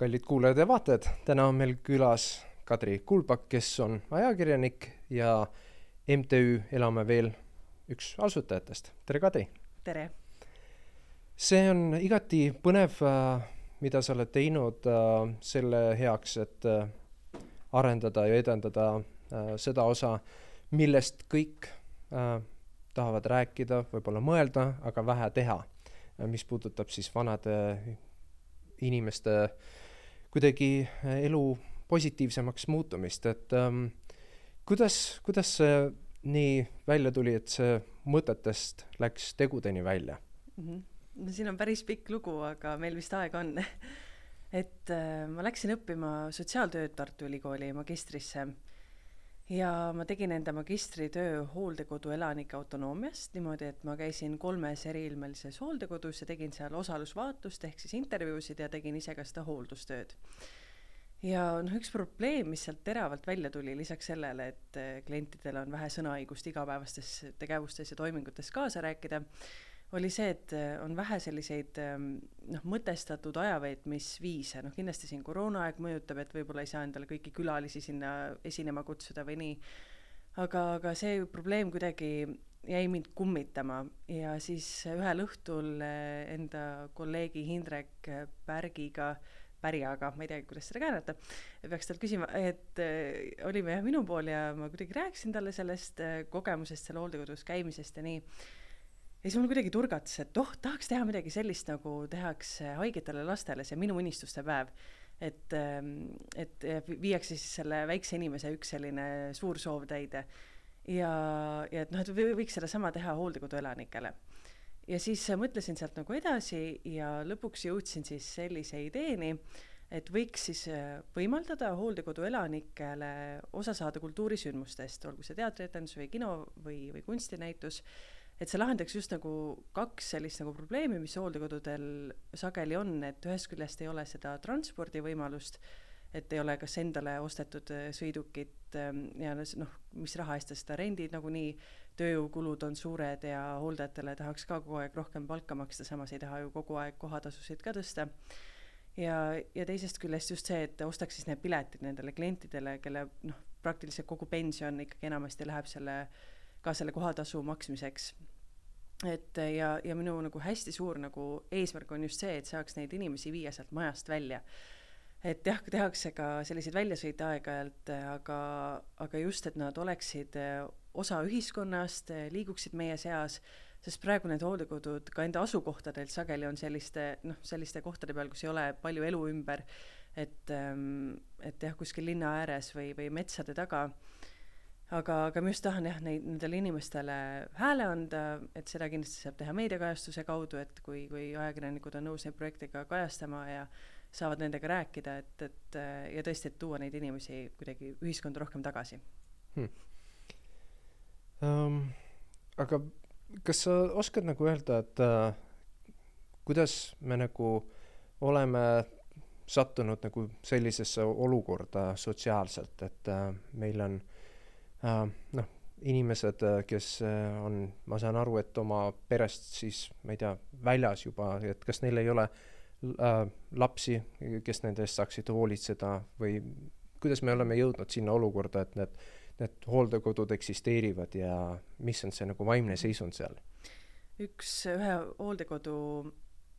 kallid kuulajad ja vaatajad, täna on meil külas Kadri Kulbak, kes on ajakirjanik ja MTÜ Elame Veel üks asutajatest. tere, Kadri! tere! see on igati põnev, äh, mida sa oled teinud äh, selle heaks, et äh, arendada ja edendada seda osa, millest kõik tahavad rääkida, võib-olla mõelda, aga vähe teha. mis puudutab siis vanade inimeste kuidagi elu positiivsemaks muutumist, et ähm, kuidas, kuidas see nii välja tuli, et see mõtetest läks tegudeni välja mm? -hmm. no siin on päris pikk lugu, aga meil vist aega on et äh, ma läksin õppima sotsiaaltööd Tartu Ülikooli magistrisse ja ma tegin enda magistritöö hooldekodu elanike autonoomiast niimoodi, et ma käisin kolmes eriilmelises hooldekodus ja tegin seal osalusvaatlust ehk siis intervjuusid ja tegin ise ka seda hooldustööd. ja noh, üks probleem, mis sealt teravalt välja tuli, lisaks sellele, et klientidel on vähe sõnaõigust igapäevastes tegevustes ja toimingutes kaasa rääkida, oli see, et äh, on vähe selliseid ähm, noh, mõtestatud ajaveetmisviise, noh kindlasti siin koroonaaeg mõjutab, et võib-olla ei saa endale kõiki külalisi sinna esinema kutsuda või nii, aga, aga see probleem kuidagi jäi mind kummitama ja siis ühel õhtul äh, enda kolleegi Hindrek Pärgiga pärjaga, ma ei teagi, kuidas seda käänata, peaks talt küsima, et äh, olime jah minu pool ja ma kuidagi rääkisin talle sellest äh, kogemusest seal hooldekodus käimisest ja nii ja siis mul kuidagi turgatas, et oh, tahaks teha midagi sellist, nagu tehakse haigetele lastele, see minu unistuste päev. et, ähm, et viiakse siis selle väikse inimese üks selline suur soov täide. ja, ja et noh, et võiks sedasama teha hooldekodu elanikele. ja siis mõtlesin sealt nagu edasi ja lõpuks jõudsin siis sellise ideeni, et võiks siis äh, võimaldada hooldekodu elanikele osa saada kultuurisündmustest, olgu see teatrietendus või kino või, või kunstinäitus et see lahendaks just nagu kaks sellist nagu probleemi, mis hooldekodudel sageli on, et ühest küljest ei ole seda transpordivõimalust, et ei ole kas endale ostetud äh, sõidukit ähm, ja noh, mis raha eest sa seda rendid nagunii, tööjõukulud on suured ja hooldajatele tahaks ka kogu aeg rohkem palka maksta, samas ei taha ju kogu aeg kohatasusid ka tõsta. ja, ja teisest küljest just see, et ostaks siis need piletid nendele klientidele, kelle noh, praktiliselt kogu pension ikkagi enamasti läheb selle, ka selle kohatasu maksmiseks et ja, ja minu nagu hästi suur nagu eesmärk on just see, et saaks neid inimesi viia sealt majast välja. et jah, tehakse ka selliseid väljasõite aeg-ajalt, aga, aga just, et nad oleksid eh, osa ühiskonnast, liiguksid meie seas, sest praegu need hooldekodud ka enda asukohtadelt sageli on selliste noh, selliste kohtade peal, kus ei ole palju elu ümber, et, ehm, et jah, kuskil linna ääres või, või metsade taga aga, aga ma just tahan jah, neid, nendele inimestele hääle anda, et seda kindlasti saab teha meediakajastuse kaudu, et kui, kui ajakirjanikud on nõus neid projekte ka kajastama ja saavad nendega rääkida, et, et ja tõesti, et tuua neid inimesi kuidagi ühiskonda rohkem tagasi. Hmm.. Um, aga kas sa oskad nagu öelda, et uh, kuidas me nagu oleme sattunud nagu sellisesse olukorda sotsiaalselt, et uh, meil on Äh, noh, inimesed, äh, kes äh, on, ma saan aru, et oma perest siis, ma ei tea, väljas juba, et kas neil ei ole äh, lapsi, kes nende eest saaksid hoolitseda või kuidas me oleme jõudnud sinna olukorda, et need, need hooldekodud eksisteerivad ja mis on see nagu vaimne seisund seal? üks, ühe hooldekodu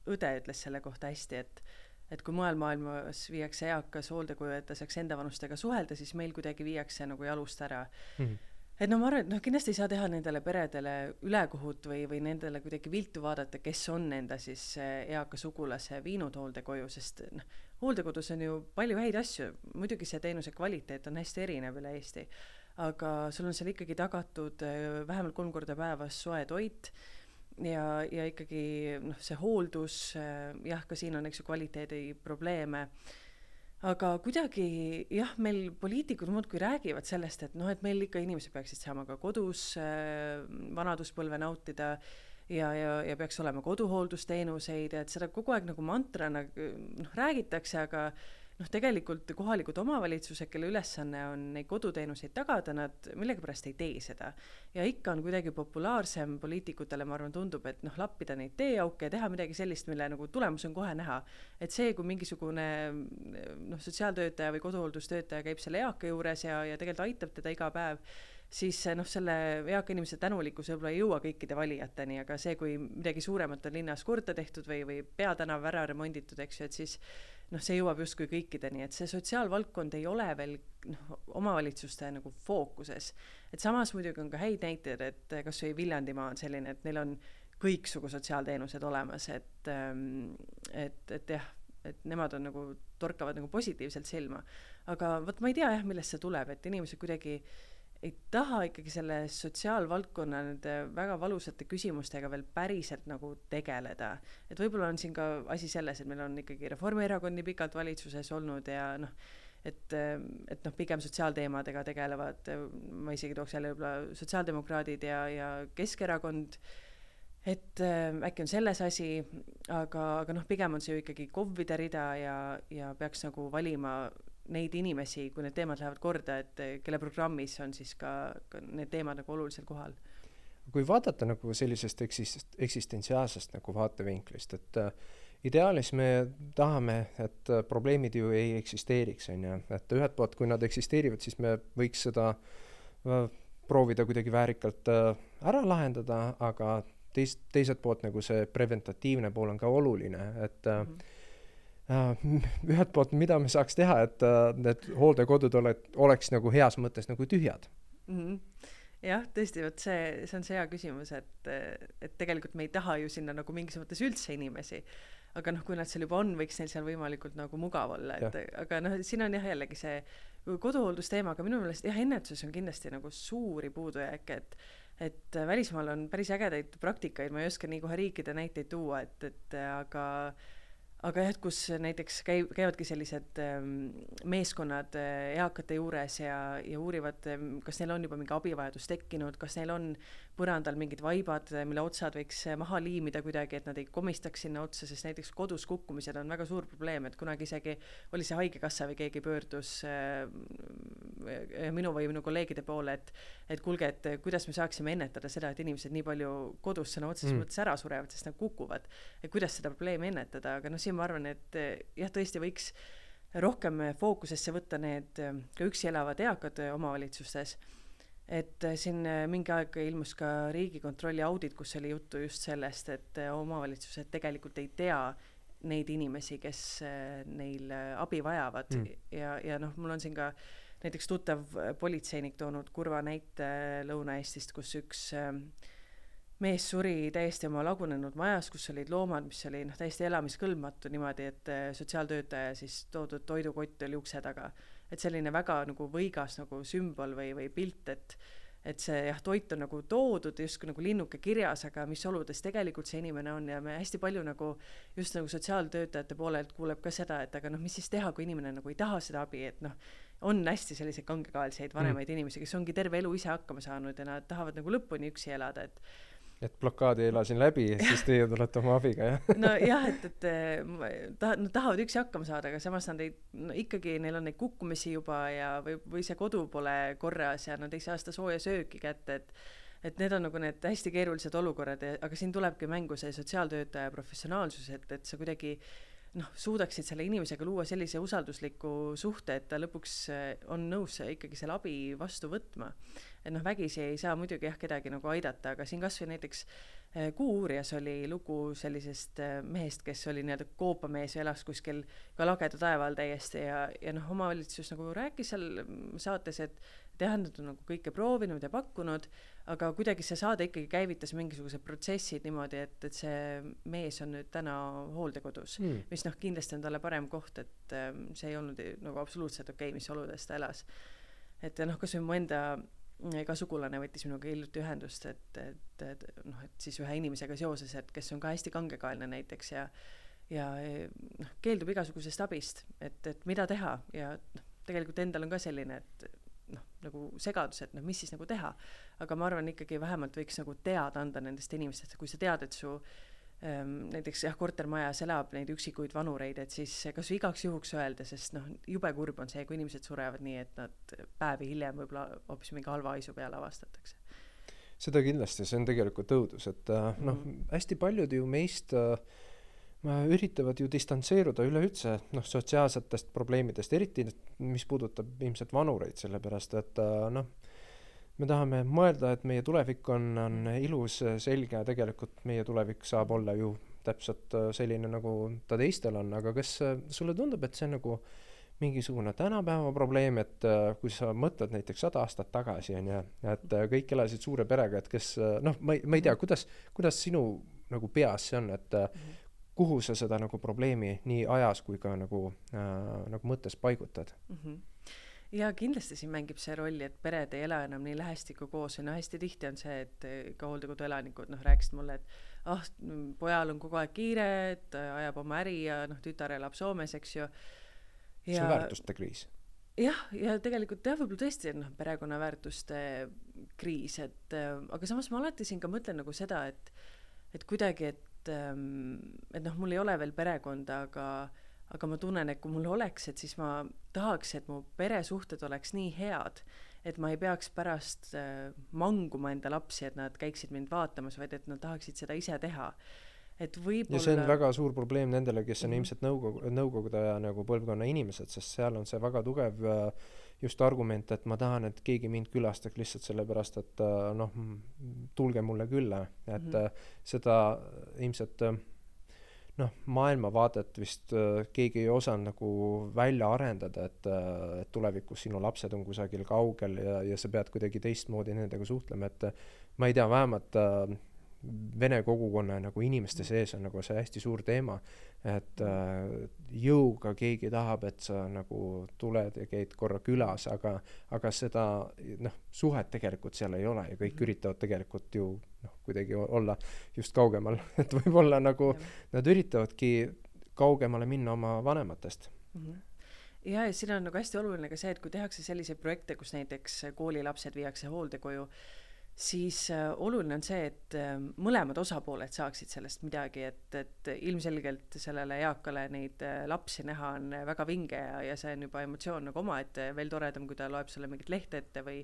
õde ütles selle kohta hästi, et et kui mujal maailmas viiakse eakas hooldekoju, et ta saaks enda vanustega suhelda, siis meil kuidagi viiakse nagu jalust ära. Mm. -hmm et no ma arvan, et noh, kindlasti ei saa teha nendele peredele ülekohut või, või nendele kuidagi viltu vaadata, kes on enda siis eh, eaka sugulase viinud hooldekoju, sest noh, hooldekodus on ju palju häid asju, muidugi see teenuse kvaliteet on hästi erinev üle Eesti, aga sul on seal ikkagi tagatud eh, vähemalt kolm korda päevas soe toit ja, ja ikkagi noh, see hooldus, äh, jah, ka siin on, eks ju, kvaliteedi probleeme, aga kuidagi jah, meil poliitikud muudkui räägivad sellest, et noh, et meil ikka inimesed peaksid saama ka kodus äh, vanaduspõlve nautida ja, ja, ja peaks olema koduhooldusteenuseid ja et seda kogu aeg nagu mantrana noh, räägitakse, aga noh, tegelikult kohalikud omavalitsused, kelle ülesanne on neid koduteenuseid tagada, nad millegipärast ei tee seda. ja ikka on kuidagi populaarsem poliitikutele, ma arvan, tundub, et noh, lappida neid teeauke ja teha midagi sellist, mille nagu tulemus on kohe näha. et see, kui mingisugune noh, sotsiaaltöötaja või koduhooldustöötaja käib selle eaka juures ja, ja tegelikult aitab teda iga päev, siis noh, selle eaka inimese tänulikkus võib-olla ei jõua kõikide valijateni, aga see, kui midagi suuremat on linnas korda tehtud või, või peatänav ära remonditud, eks ju, et siis noh, see jõuab justkui kõikideni, et see sotsiaalvaldkond ei ole veel noh, omavalitsuste nagu fookuses. et samas muidugi on ka häid näiteid, et kas või Viljandimaa on selline, et neil on kõiksugu sotsiaalteenused olemas, et ähm, et, et jah, et nemad on nagu, torkavad nagu positiivselt silma. aga vot ma ei tea jah, millest see tuleb, et inimesed kuidagi äh, ei taha ikkagi selle sotsiaalvaldkonna nende väga valusate küsimustega veel päriselt nagu tegeleda. et võib-olla on siin ka asi selles, et meil on ikkagi Reformierakond nii pikalt valitsuses olnud ja noh, et, et noh, pigem sotsiaalteemadega tegelevad, ma isegi tooks jälle võib-olla sotsiaaldemokraadid ja, ja Keskerakond, et äkki on selles asi, aga, aga noh, pigem on see ju ikkagi KOV-ide rida ja, ja peaks nagu valima neid inimesi, kui need teemad lähevad korda, et kelle programmis on siis ka, ka need teemad nagu olulisel kohal. kui vaadata nagu sellisest eksist-, eksistentsiaalsest nagu vaatevinklist, et äh, ideaalis me tahame, et äh, probleemid ju ei eksisteeriks, on ju, et ühelt poolt, kui nad eksisteerivad, siis me võiks seda äh, proovida kuidagi väärikalt äh, ära lahendada, aga teist, teiselt poolt nagu see preventatiivne pool on ka oluline, et mm -hmm ühelt poolt, mida me saaks teha, et äh, need hooldekodud ole, oleks nagu heas mõttes nagu tühjad mm? -hmm jah, tõesti, vot see, see on see hea küsimus, et, et tegelikult me ei taha ju sinna nagu mingis mõttes üldse inimesi. aga noh, kui nad seal juba on, võiks neil seal võimalikult nagu mugav olla, et ja. aga noh, siin on jah jällegi see koduhooldusteema, aga minu meelest jah, ennetuses on kindlasti nagu suuri puudujääke, et et välismaal on päris ägedaid praktikaid, ma ei oska nii kohe riikide näiteid tuua, et, et aga aga jah, et kus näiteks käi-, käivadki sellised ähm, meeskonnad äh, eakate juures ja, ja uurivad, ähm, kas neil on juba mingi abivajadus tekkinud, kas neil on põrandal mingid vaibad, mille otsad võiks äh, maha liimida kuidagi, et nad ei komistaks sinna otsa, sest näiteks kodus kukkumised on väga suur probleem, et kunagi isegi oli see Haigekassa või keegi pöördus äh, minu või minu kolleegide poole, et et kuulge, et kuidas me saaksime ennetada seda, et inimesed nii palju kodus sõna otseses mm. mõttes ära surevad, sest nad kukuvad. et kuidas seda probleemi ennetada, aga noh, siin ma arvan, et jah, tõesti võiks rohkem fookusesse võtta need ka üksi elavad eakad omavalitsustes et äh, siin äh, mingi aeg ilmus ka Riigikontrolli audit, kus oli juttu just sellest, et äh, omavalitsused tegelikult ei tea neid inimesi, kes neil abi vajavad mm. ja, ja noh, mul on siin ka näiteks tuttav politseinik toonud kurva näite Lõuna-Eestist, kus üks mees suri täiesti oma lagunenud majas, kus olid loomad, mis oli noh, täiesti elamiskõlbmatu niimoodi, et sotsiaaltöötaja siis toodud toidukott oli ukse taga et selline väga nagu võigas nagu sümbol või, või pilt, et et see jah, toit on nagu toodud justkui nagu linnuke kirjas, aga mis oludes tegelikult see inimene on ja me hästi palju nagu just nagu sotsiaaltöötajate poolelt kuuleb ka seda, et aga noh, mis siis teha, kui inimene nagu ei taha seda abi, et noh, on hästi selliseid kangekaelseid vanemaid mm. inimesi, kes ongi terve elu ise hakkama saanud ja nad tahavad nagu lõpuni üksi elada, et et blokaadi elasin läbi, siis teie tulete oma abiga, jah? nojah, et, et ta-, nad tahavad üksi hakkama saada, aga samas nad ei, no ikkagi neil on neid kukkumisi juba ja või, või see kodu pole korras ja nad ei saa seda sooja sööki kätte, et et need on nagu need hästi keerulised olukorrad aga siin tulebki mängu see sotsiaaltöötaja professionaalsus, et, et sa kuidagi noh, suudaksid selle inimesega luua sellise usaldusliku suhte, et ta lõpuks on nõus ikkagi selle abi vastu võtma. Et noh, vägisi ei saa muidugi jah, kedagi nagu aidata, aga siin kasvõi näiteks eh, Kuuuurijas oli lugu sellisest eh, mehest, kes oli nii-öelda koopamees ja elas kuskil ka lageda taeva all täiesti ja, ja noh, omavalitsus nagu rääkis seal saates, et jah, nad on nagu kõike proovinud ja pakkunud, aga kuidagi see saade ikkagi käivitas mingisugused protsessid niimoodi, et, et see mees on nüüd täna hooldekodus mm., mis noh, kindlasti on talle parem koht, et eh, see ei olnud nagu absoluutselt okei okay,, mis oludes ta elas. et noh, kasvõi mu enda ka sugulane võttis minuga hiljuti ühendust, et, et, et noh, et siis ühe inimesega seoses, et kes on ka hästi kangekaelne näiteks ja ja noh, keeldub igasugusest abist, et, et mida teha ja noh, tegelikult endal on ka selline, et noh, nagu segadus, et noh, mis siis nagu teha. aga ma arvan ikkagi vähemalt võiks nagu teada anda nendest inimestest, kui sa tead, et su ähm, näiteks jah, kortermajas elab neid üksikuid vanureid, et siis kas või igaks juhuks öelda, sest noh, jube kurb on see, kui inimesed surevad nii, et nad päevi hiljem võib-olla hoopis mingi halva haisu peale avastatakse. seda kindlasti, see on tegelikult õudus, et äh, noh -hmm., hästi paljud ju meist äh, üritavad ju distantseeruda üleüldse noh, sotsiaalsetest probleemidest, eriti mis puudutab ilmselt vanureid, sellepärast et äh, noh, me tahame mõelda, et meie tulevik on, on ilus, selge ja tegelikult meie tulevik saab olla ju täpselt äh, selline, nagu ta teistel on, aga kas äh, sulle tundub, et see on nagu mingisugune tänapäeva probleem, et kui sa mõtled näiteks sada aastat tagasi, on ju, et kõik elasid suure perega, et kes noh, ma ei, ma ei tea, kuidas, kuidas sinu nagu peas see on, et mm -hmm kuhu sa seda nagu probleemi nii ajas kui ka nagu äh,, nagu mõttes paigutad mm? -hmm ja kindlasti siin mängib see rolli, et pered ei ela enam nii lähestikku koos ja no hästi tihti on see, et ka hooldekodu elanikud noh, rääkisid mulle, et ah, pojal on kogu aeg kiire, et ajab oma äri ja noh, tütar elab Soomes, eks ju. see on väärtuste kriis. jah, ja tegelikult jah, võib-olla tõesti noh, perekonna väärtuste kriis, et äh, aga samas ma alati siin ka mõtlen nagu seda, et et kuidagi, et et, ähm, et noh, mul ei ole veel perekonda, aga, aga ma tunnen, et kui mul oleks, et siis ma tahaks, et mu peresuhted oleks nii head, et ma ei peaks pärast äh, manguma enda lapsi, et nad käiksid mind vaatamas, vaid et nad tahaksid seda ise teha et võib-olla ja see on väga suur probleem nendele, kes on mm -hmm. ilmselt nõukogu, nõukogude aja nagu põlvkonna inimesed, sest seal on see väga tugev äh, just argument, et ma tahan, et keegi mind külastaks lihtsalt sellepärast, et äh, noh, tulge mulle külla, et mm -hmm. seda ilmselt noh, maailmavaadet vist keegi ei osanud nagu välja arendada, et, et tulevikus sinu lapsed on kusagil kaugel ja, ja sa pead kuidagi teistmoodi nendega suhtlema, et ma ei tea, vähemalt äh, vene kogukonna nagu inimeste sees on nagu see hästi suur teema, et äh, jõuga keegi tahab, et sa nagu tuled ja käid korra külas, aga, aga seda noh, suhet tegelikult seal ei ole ja kõik mhm. üritavad tegelikult ju noh, kuidagi olla just kaugemal, et võib-olla nagu nad üritavadki kaugemale minna oma vanematest mm. -hmm ja, ja siin on nagu hästi oluline ka see, et kui tehakse selliseid projekte, kus näiteks koolilapsed viiakse hooldekoju äh, siis äh, oluline on see, et äh, mõlemad osapooled saaksid sellest midagi, et, et ilmselgelt sellele eakale neid äh, lapsi näha on väga vinge ja, ja see on juba emotsioon nagu omaette, veel toredam, kui ta loeb sulle mingit lehte ette või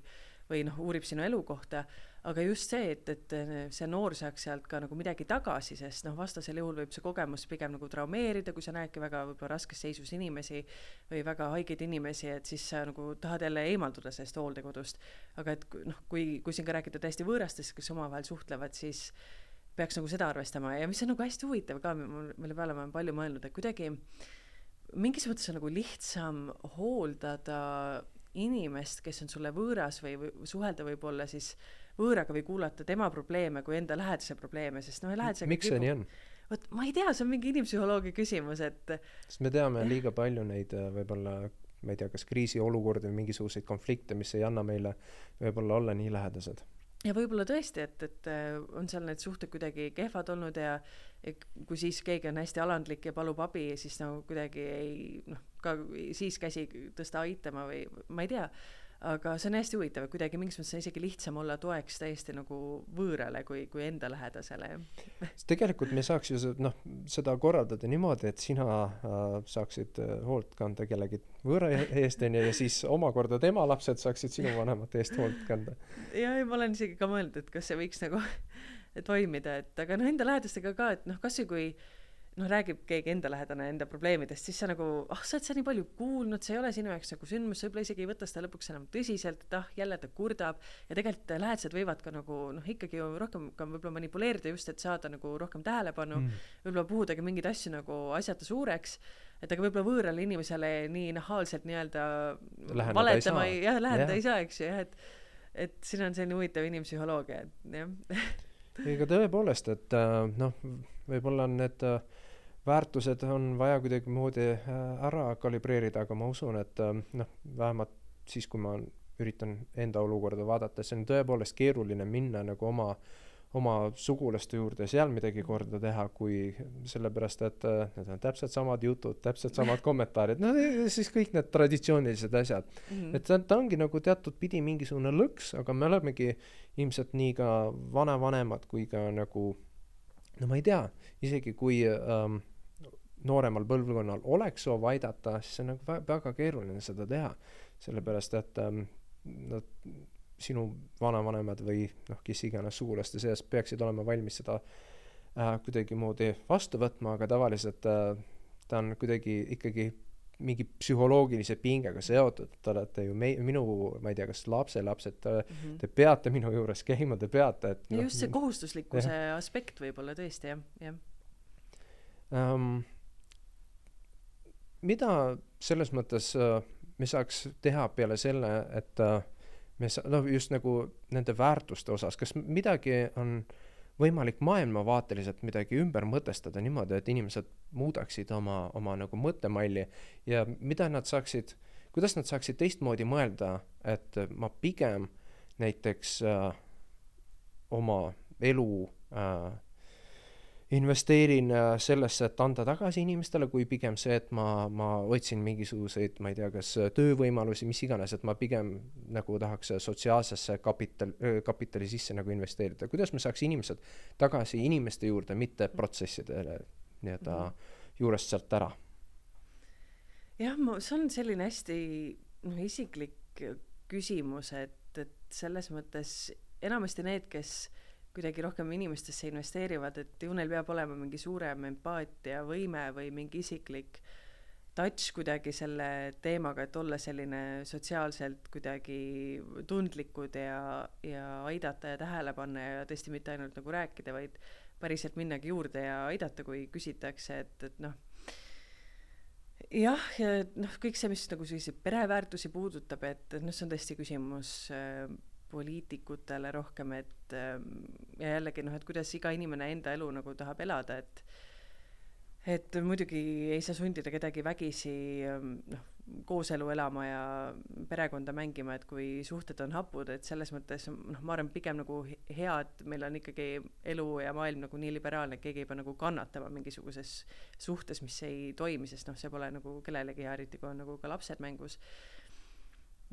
või noh, uurib sinu elukohta, aga just see, et, et see noor saaks sealt ka nagu midagi tagasi, sest noh, vastasel juhul võib see kogemus pigem nagu traumeerida, kui sa näedki väga võib-olla raskes seisus inimesi või väga haigeid inimesi, et siis sa nagu tahad jälle eemalduda sellest hooldekodust. aga et noh, kui, kui siin ka rääkida täiesti võõrastest, kes omavahel suhtlevad, siis peaks nagu seda arvestama ja mis on nagu hästi huvitav ka, mille peale ma olen palju mõelnud, et kuidagi mingis mõttes on nagu lihtsam hooldada inimest, kes on sulle võõras või, või suhelda võib-olla siis võõraga või kuulata tema probleeme kui enda lähedase probleeme, sest noh, lähedasega miks see nii on? vot ma ei tea, see on mingi inimpsühholoogia küsimus, et sest me teame liiga palju neid äh, võib-olla ma ei tea, kas kriisiolukordi või mingisuguseid konflikte, mis ei anna meile võib-olla olla nii lähedased ja võib-olla tõesti, et, et äh, on seal need suhted kuidagi kehvad olnud ja kui siis keegi on hästi alandlik ja palub abi, siis nagu kuidagi ei noh, ka siis käsi tõsta aitama või ma ei tea aga see on hästi huvitav, et kuidagi mingis mõttes on isegi lihtsam olla toeks täiesti nagu võõrale kui, kui enda lähedasele. tegelikult me saaks ju noh, seda korraldada niimoodi, et sina äh, saaksid äh, hoolt kanda kellegi võõra e-, eest onju ja siis omakorda tema lapsed saaksid sinu vanemate eest hoolt kanda. ja, ja ma olen isegi ka mõelnud, et kas see võiks nagu toimida, et aga noh, enda lähedastega ka, et noh, kasvõi kui noh, räägib keegi enda lähedane enda probleemidest, siis sa nagu, ah, sa oled seda nii palju kuulnud, see ei ole sinu jaoks nagu sündmus, sa võib-olla isegi ei võta seda lõpuks enam tõsiselt, et ah, jälle ta kurdab. ja tegelikult lähedased võivad ka nagu noh, ikkagi ju rohkem ka võib-olla manipuleerida just, et saada nagu rohkem tähelepanu mm., võib-olla puhudagi mingeid asju nagu asjata suureks et aga võib-olla võõrale inimesele nii nahaalselt nii-öelda valetama ei, jah, läheneda yeah. ei saa, eks ju, jah, et et siin on selline huvitav inimpsühholoogia, et jah ega tõepoolest, et äh, noh, võib-olla on need äh, väärtused on vaja kuidagimoodi äh, ära kalibreerida, aga ma usun, et äh, noh, vähemalt siis, kui ma üritan enda olukorda vaadata, see on tõepoolest keeruline minna nagu oma, oma sugulaste juurde seal midagi korda teha, kui sellepärast, et äh, need on täpselt samad jutud, täpselt samad kommentaarid, no siis kõik need traditsioonilised asjad mm. -hmm. et ta, ta ongi nagu teatud pidi mingisugune lõks, aga me olemegi ilmselt nii ka vanavanemad kui ka nagu no ma ei tea, isegi kui ähm, nooremal põlvkonnal oleks soov aidata, siis see on nagu vä- väga keeruline seda teha. sellepärast, et ähm, no sinu vanavanemad või noh, kes iganes sugulaste seas peaksid olema valmis seda äh, kuidagimoodi vastu võtma, aga tavaliselt äh, ta on kuidagi ikkagi mingi psühholoogilise pingega seotud, te olete ju mei-, minu, ma ei tea, kas lapselapsed, mm. -hmm. te peate minu juures käima, te peate, et ja just see kohustuslikkuse aspekt võib-olla tõesti jah, jah. ähm, mida selles mõttes äh, me saaks teha peale selle, et äh, me sa-, noh, just nagu nende väärtuste osas, kas midagi on võimalik maailmavaateliselt midagi ümber mõtestada niimoodi, et inimesed muudaksid oma, oma nagu mõttemalli ja mida nad saaksid, kuidas nad saaksid teistmoodi mõelda, et ma pigem näiteks äh, oma elu äh, investeerin äh, sellesse, et anda tagasi inimestele, kui pigem see, et ma, ma otsin mingisuguseid, ma ei tea, kas töövõimalusi, mis iganes, et ma pigem nagu tahaks sotsiaalsesse kapital, kapitali sisse nagu investeerida. kuidas me saaks inimesed tagasi inimeste juurde, mitte protsessidele nii-öelda -hmm. juurest sealt ära? jah, ma, see on selline hästi noh, isiklik küsimus, et, et selles mõttes enamasti need, kes kuidagi rohkem inimestesse investeerivad, et ju neil peab olema mingi suurem empaatiavõime või mingi isiklik touch kuidagi selle teemaga, et olla selline sotsiaalselt kuidagi tundlikud ja, ja aidata ja tähele panna ja tõesti mitte ainult nagu rääkida, vaid päriselt minnagi juurde ja aidata, kui küsitakse, et, et noh, jah, ja noh, kõik see, mis nagu selliseid pereväärtusi puudutab, et, et noh, see on tõesti küsimus äh, poliitikutele rohkem, et ähm, ja jällegi noh, et kuidas iga inimene enda elu nagu tahab elada, et et muidugi ei saa sundida kedagi vägisi ähm, noh, kooselu elama ja perekonda mängima, et kui suhted on hapud, et selles mõttes noh, ma arvan, pigem nagu hea, et meil on ikkagi elu ja maailm nagu nii liberaalne, et keegi ei pea nagu kannatama mingisuguses suhtes, mis ei toimi, sest noh, see pole nagu kellelegi hea, eriti kui on nagu ka lapsed mängus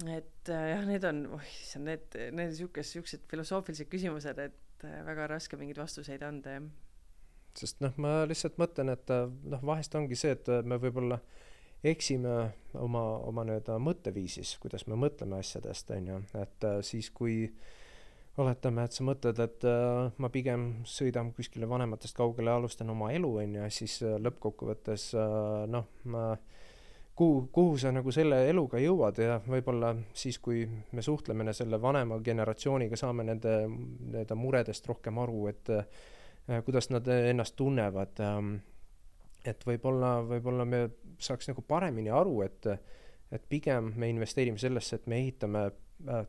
et äh, jah, need on, oih issand, need, need siukesed, siuksed filosoofilised küsimused, et äh, väga raske mingeid vastuseid anda, jah. sest noh, ma lihtsalt mõtlen, et äh, noh, vahest ongi see, et me võib-olla eksime oma, oma nii-öelda mõtteviisis, kuidas me mõtleme asjadest, on ju, et siis kui oletame, et sa mõtled, et äh, ma pigem sõidan kuskile vanematest kaugele ja alustan oma elu, on ju, siis äh, lõppkokkuvõttes äh, noh, ma kuhu, kuhu sa nagu selle eluga jõuad ja võib-olla siis, kui me suhtleme selle vanema generatsiooniga, saame nende nii-öelda muredest rohkem aru, et äh, kuidas nad ennast tunnevad ähm,. et võib-olla, võib-olla me saaks nagu paremini aru, et, et pigem me investeerime sellesse, et me ehitame äh,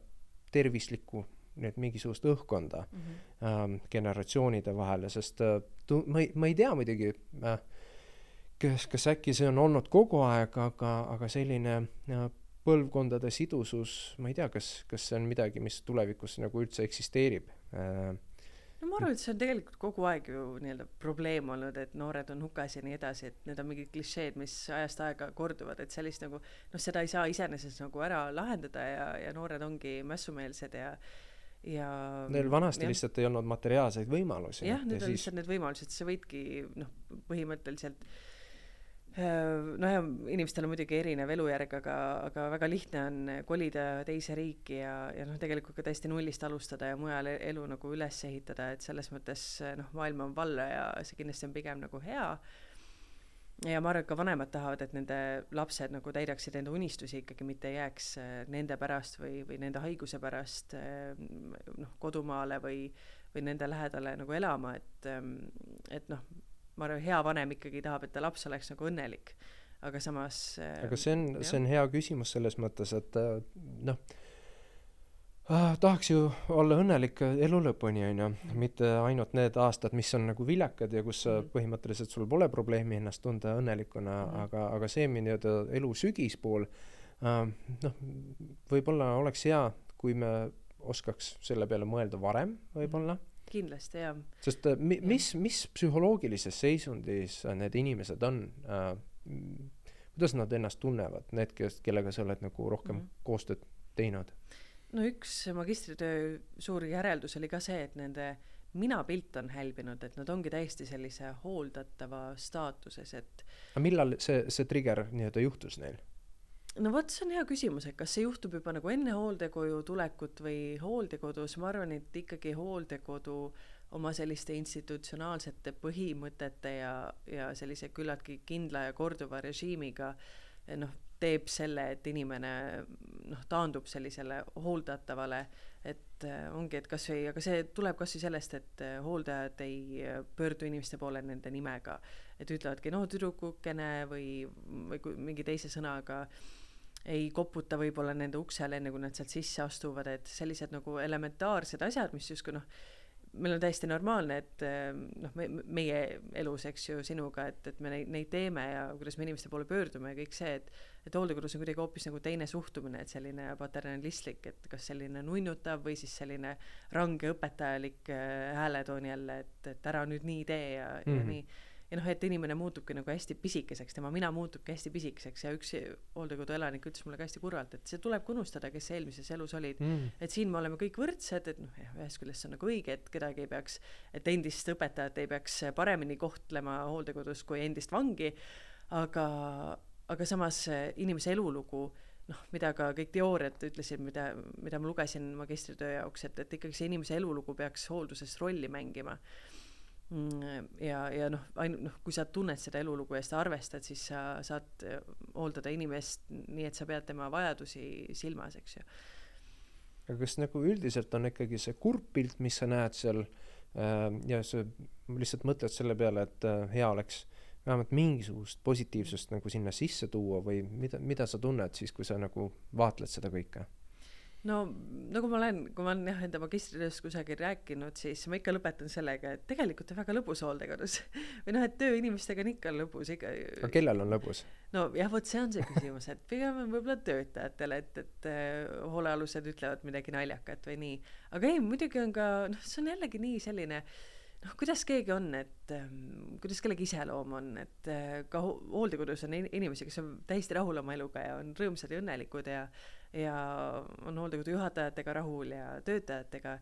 tervislikku nüüd mingisugust õhkkonda mm -hmm. generatsioonide vahele, sest äh, tu-, ma ei, ma ei tea muidugi äh, kas, kas äkki see on olnud kogu aeg, aga, aga selline põlvkondade sidusus, ma ei tea, kas, kas see on midagi, mis tulevikus nagu üldse eksisteerib äh,? no ma arvan, et see on tegelikult kogu aeg ju nii-öelda probleem olnud, et noored on hukas ja nii edasi, et need on mingid klišeed, mis ajast aega korduvad, et sellist nagu noh, seda ei saa iseenesest nagu ära lahendada ja, ja noored ongi mässumeelsed ja ja Neil vanasti ja. lihtsalt ei olnud materiaalseid võimalusi. jah, need on siis... lihtsalt need võimalused, sa võidki noh, põhimõtteliselt äh, Äh, no ja inimestel on muidugi erinev elujärg, aga, aga väga lihtne on kolida teise riiki ja, ja noh, tegelikult ka täiesti nullist alustada ja mujal e-, elu nagu üles ehitada, et selles mõttes noh, maailm on valla ja see kindlasti on pigem nagu hea. ja ma arvan, et ka vanemad tahavad, et nende lapsed nagu täidaksid enda unistusi ikkagi, mitte ei jääks äh, nende pärast või, või nende haiguse pärast äh, noh, kodumaale või, või nende lähedale nagu elama, et, ähm, et noh ma arvan, hea vanem ikkagi tahab, et ta laps oleks nagu õnnelik, aga samas aga see on, see on hea küsimus selles mõttes, et äh, noh ah,, tahaks ju olla õnnelik elu lõpuni, on ju, mitte ainult need aastad, mis on nagu viljakad ja kus mm põhimõtteliselt sul pole probleemi ennast tunda õnnelikuna mm, aga, aga see nii-öelda elu sügispool äh,, noh, võib-olla oleks hea, kui me oskaks selle peale mõelda varem, võib-olla. mm. Kindlasti jah. sest äh, mi, mis, mis psühholoogilises seisundis need inimesed on äh,? kuidas nad ennast tunnevad, need, kes, kellega sa oled nagu rohkem mm -hmm. koostööd teinud? no üks magistritöö suur järeldus oli ka see, et nende mina pilt on hälbinud, et nad ongi täiesti sellise hooldatava staatuses, et millal see, see trigger nii-öelda juhtus neil? No vot, see on hea küsimus, et kas see juhtub juba nagu enne hooldekoju tulekut või hooldekodus, ma arvan, et ikkagi hooldekodu oma selliste institutsionaalsete põhimõtete ja, ja sellise küllaltki kindla ja korduva režiimiga noh, teeb selle, et inimene noh, taandub sellisele hooldatavale, et äh, ongi, et kasvõi, aga see tuleb kasvõi sellest, et äh, hooldajad ei pöördu inimeste poole nende nimega, et ütlevadki no tüdrukukene või, või mingi teise sõnaga ei koputa võib-olla nende uksele, enne kui nad sealt sisse astuvad, et sellised nagu elementaarsed asjad, mis justkui noh, meil on täiesti normaalne, et noh, me, meie elus, eks ju, sinuga, et, et me neid, neid teeme ja kuidas me inimeste poole pöördume ja kõik see, et et hooldekodus on kuidagi hoopis nagu teine suhtumine, et selline paternalistlik, et kas selline nunnutav või siis selline range õpetajalik äh, hääletoon jälle, et, et ära nüüd nii tee ja mm, -hmm. ja mhm. nii ja noh, et inimene muutubki nagu hästi pisikeseks, tema mina muutubki hästi pisikeseks ja üks hooldekodu elanik ütles mulle ka hästi kurvalt, et see tulebki unustada, kes eelmises elus olid. Mm.. et siin me oleme kõik võrdsed, et noh, jah, ühest küljest see on nagu õige, et kedagi ei peaks, et endist õpetajat ei peaks paremini kohtlema hooldekodus kui endist vangi, aga, aga samas inimese elulugu noh, mida ka kõik teooriad ütlesid, mida, mida ma lugesin magistritöö jaoks, et, et ikkagi see inimese elulugu peaks hoolduses rolli mängima. Mm, ja, ja noh, ainult noh, kui sa tunned seda elulugu ja seda arvestad, siis sa saad eh, hooldada inimest nii, et sa pead tema vajadusi silmas, eks ju. aga kas nagu üldiselt on ikkagi see kurb pilt, mis sa näed seal äh, ja sa lihtsalt mõtled selle peale, et äh, hea oleks vähemalt mingisugust positiivsust nagu sinna sisse tuua või mida, mida sa tunned siis, kui sa nagu vaatled seda kõike? No nagu ma olen, kui ma olen jah enda magistritööst kusagil rääkinud, siis ma ikka lõpetan sellega, et tegelikult on väga lõbus hooldekodus või noh, et töö inimestega on ikka lõbus ikka. aga kellel on lõbus? no jah, vot see on see küsimus, et pigem võib-olla töötajatele, et, et äh, hoolealused ütlevad midagi naljakat või nii. aga ei, muidugi on ka noh, see on jällegi nii selline noh, kuidas keegi on, et ähm, kuidas kellegi iseloom on, et äh, ka hooldekodus on inimesi, kes on täiesti rahul oma eluga ja on rõõmsad ja õnnelikud ja ja on hooldekodu juhatajatega rahul ja töötajatega.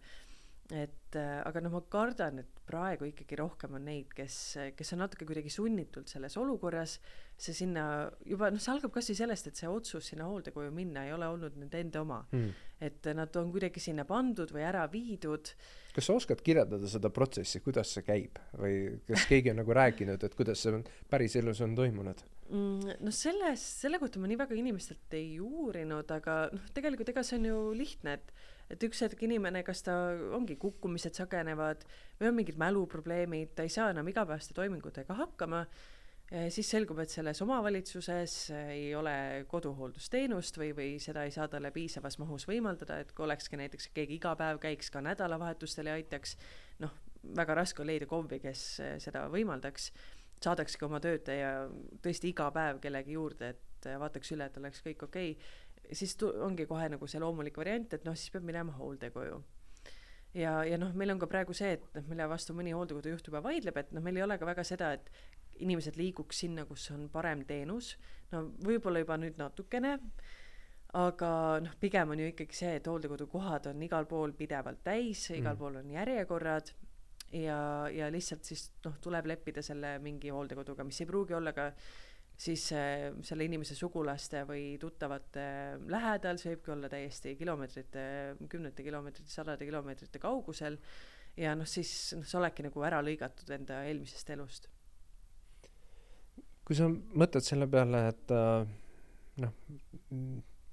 et äh, aga noh, ma kardan, et praegu ikkagi rohkem on neid, kes, kes on natuke kuidagi sunnitult selles olukorras, see sinna juba noh, see algab kasvõi sellest, et see otsus sinna hooldekoju minna ei ole olnud nende enda oma mm.. et nad on kuidagi sinna pandud või ära viidud. kas sa oskad kirjeldada seda protsessi, kuidas see käib või kas keegi on nagu rääkinud, et kuidas see päriselus on toimunud? Mm,? noh, selles, selle kohta ma nii väga inimestelt ei uurinud, aga noh, tegelikult ega see on ju lihtne, et et üks hetk inimene, kas ta ongi kukkumised sagenevad või on mingid mäluprobleemid, ta ei saa enam igapäevaste toimingutega hakkama, siis selgub, et selles omavalitsuses ei ole koduhooldusteenust või, või seda ei saa talle piisavas mahus võimaldada, et kui olekski näiteks keegi iga päev käiks ka nädalavahetustel ja aitaks, noh, väga raske on leida KOV-i, kes seda võimaldaks saadakski oma töötaja tõesti iga päev kellegi juurde, et vaataks üle, et oleks kõik okei okay., siis tu-, ongi kohe nagu see loomulik variant, et noh, siis peab minema hooldekoju. ja, ja noh, meil on ka praegu see, et noh, mille vastu mõni hooldekodu juht juba vaidleb, et noh, meil ei ole ka väga seda, et inimesed liiguks sinna, kus on parem teenus, no võib-olla juba nüüd natukene, aga noh, pigem on ju ikkagi see, et hooldekodukohad on igal pool pidevalt täis, igal mm. pool on järjekorrad ja, ja lihtsalt siis noh, tuleb leppida selle mingi hooldekoduga, mis ei pruugi olla ka siis äh, selle inimese sugulaste või tuttavate lähedal, see võibki olla täiesti kilomeetrite, kümnete kilomeetrite, sadade kilomeetrite kaugusel. ja noh, siis noh, sa oledki nagu ära lõigatud enda eelmisest elust. kui sa mõtled selle peale, et äh, noh,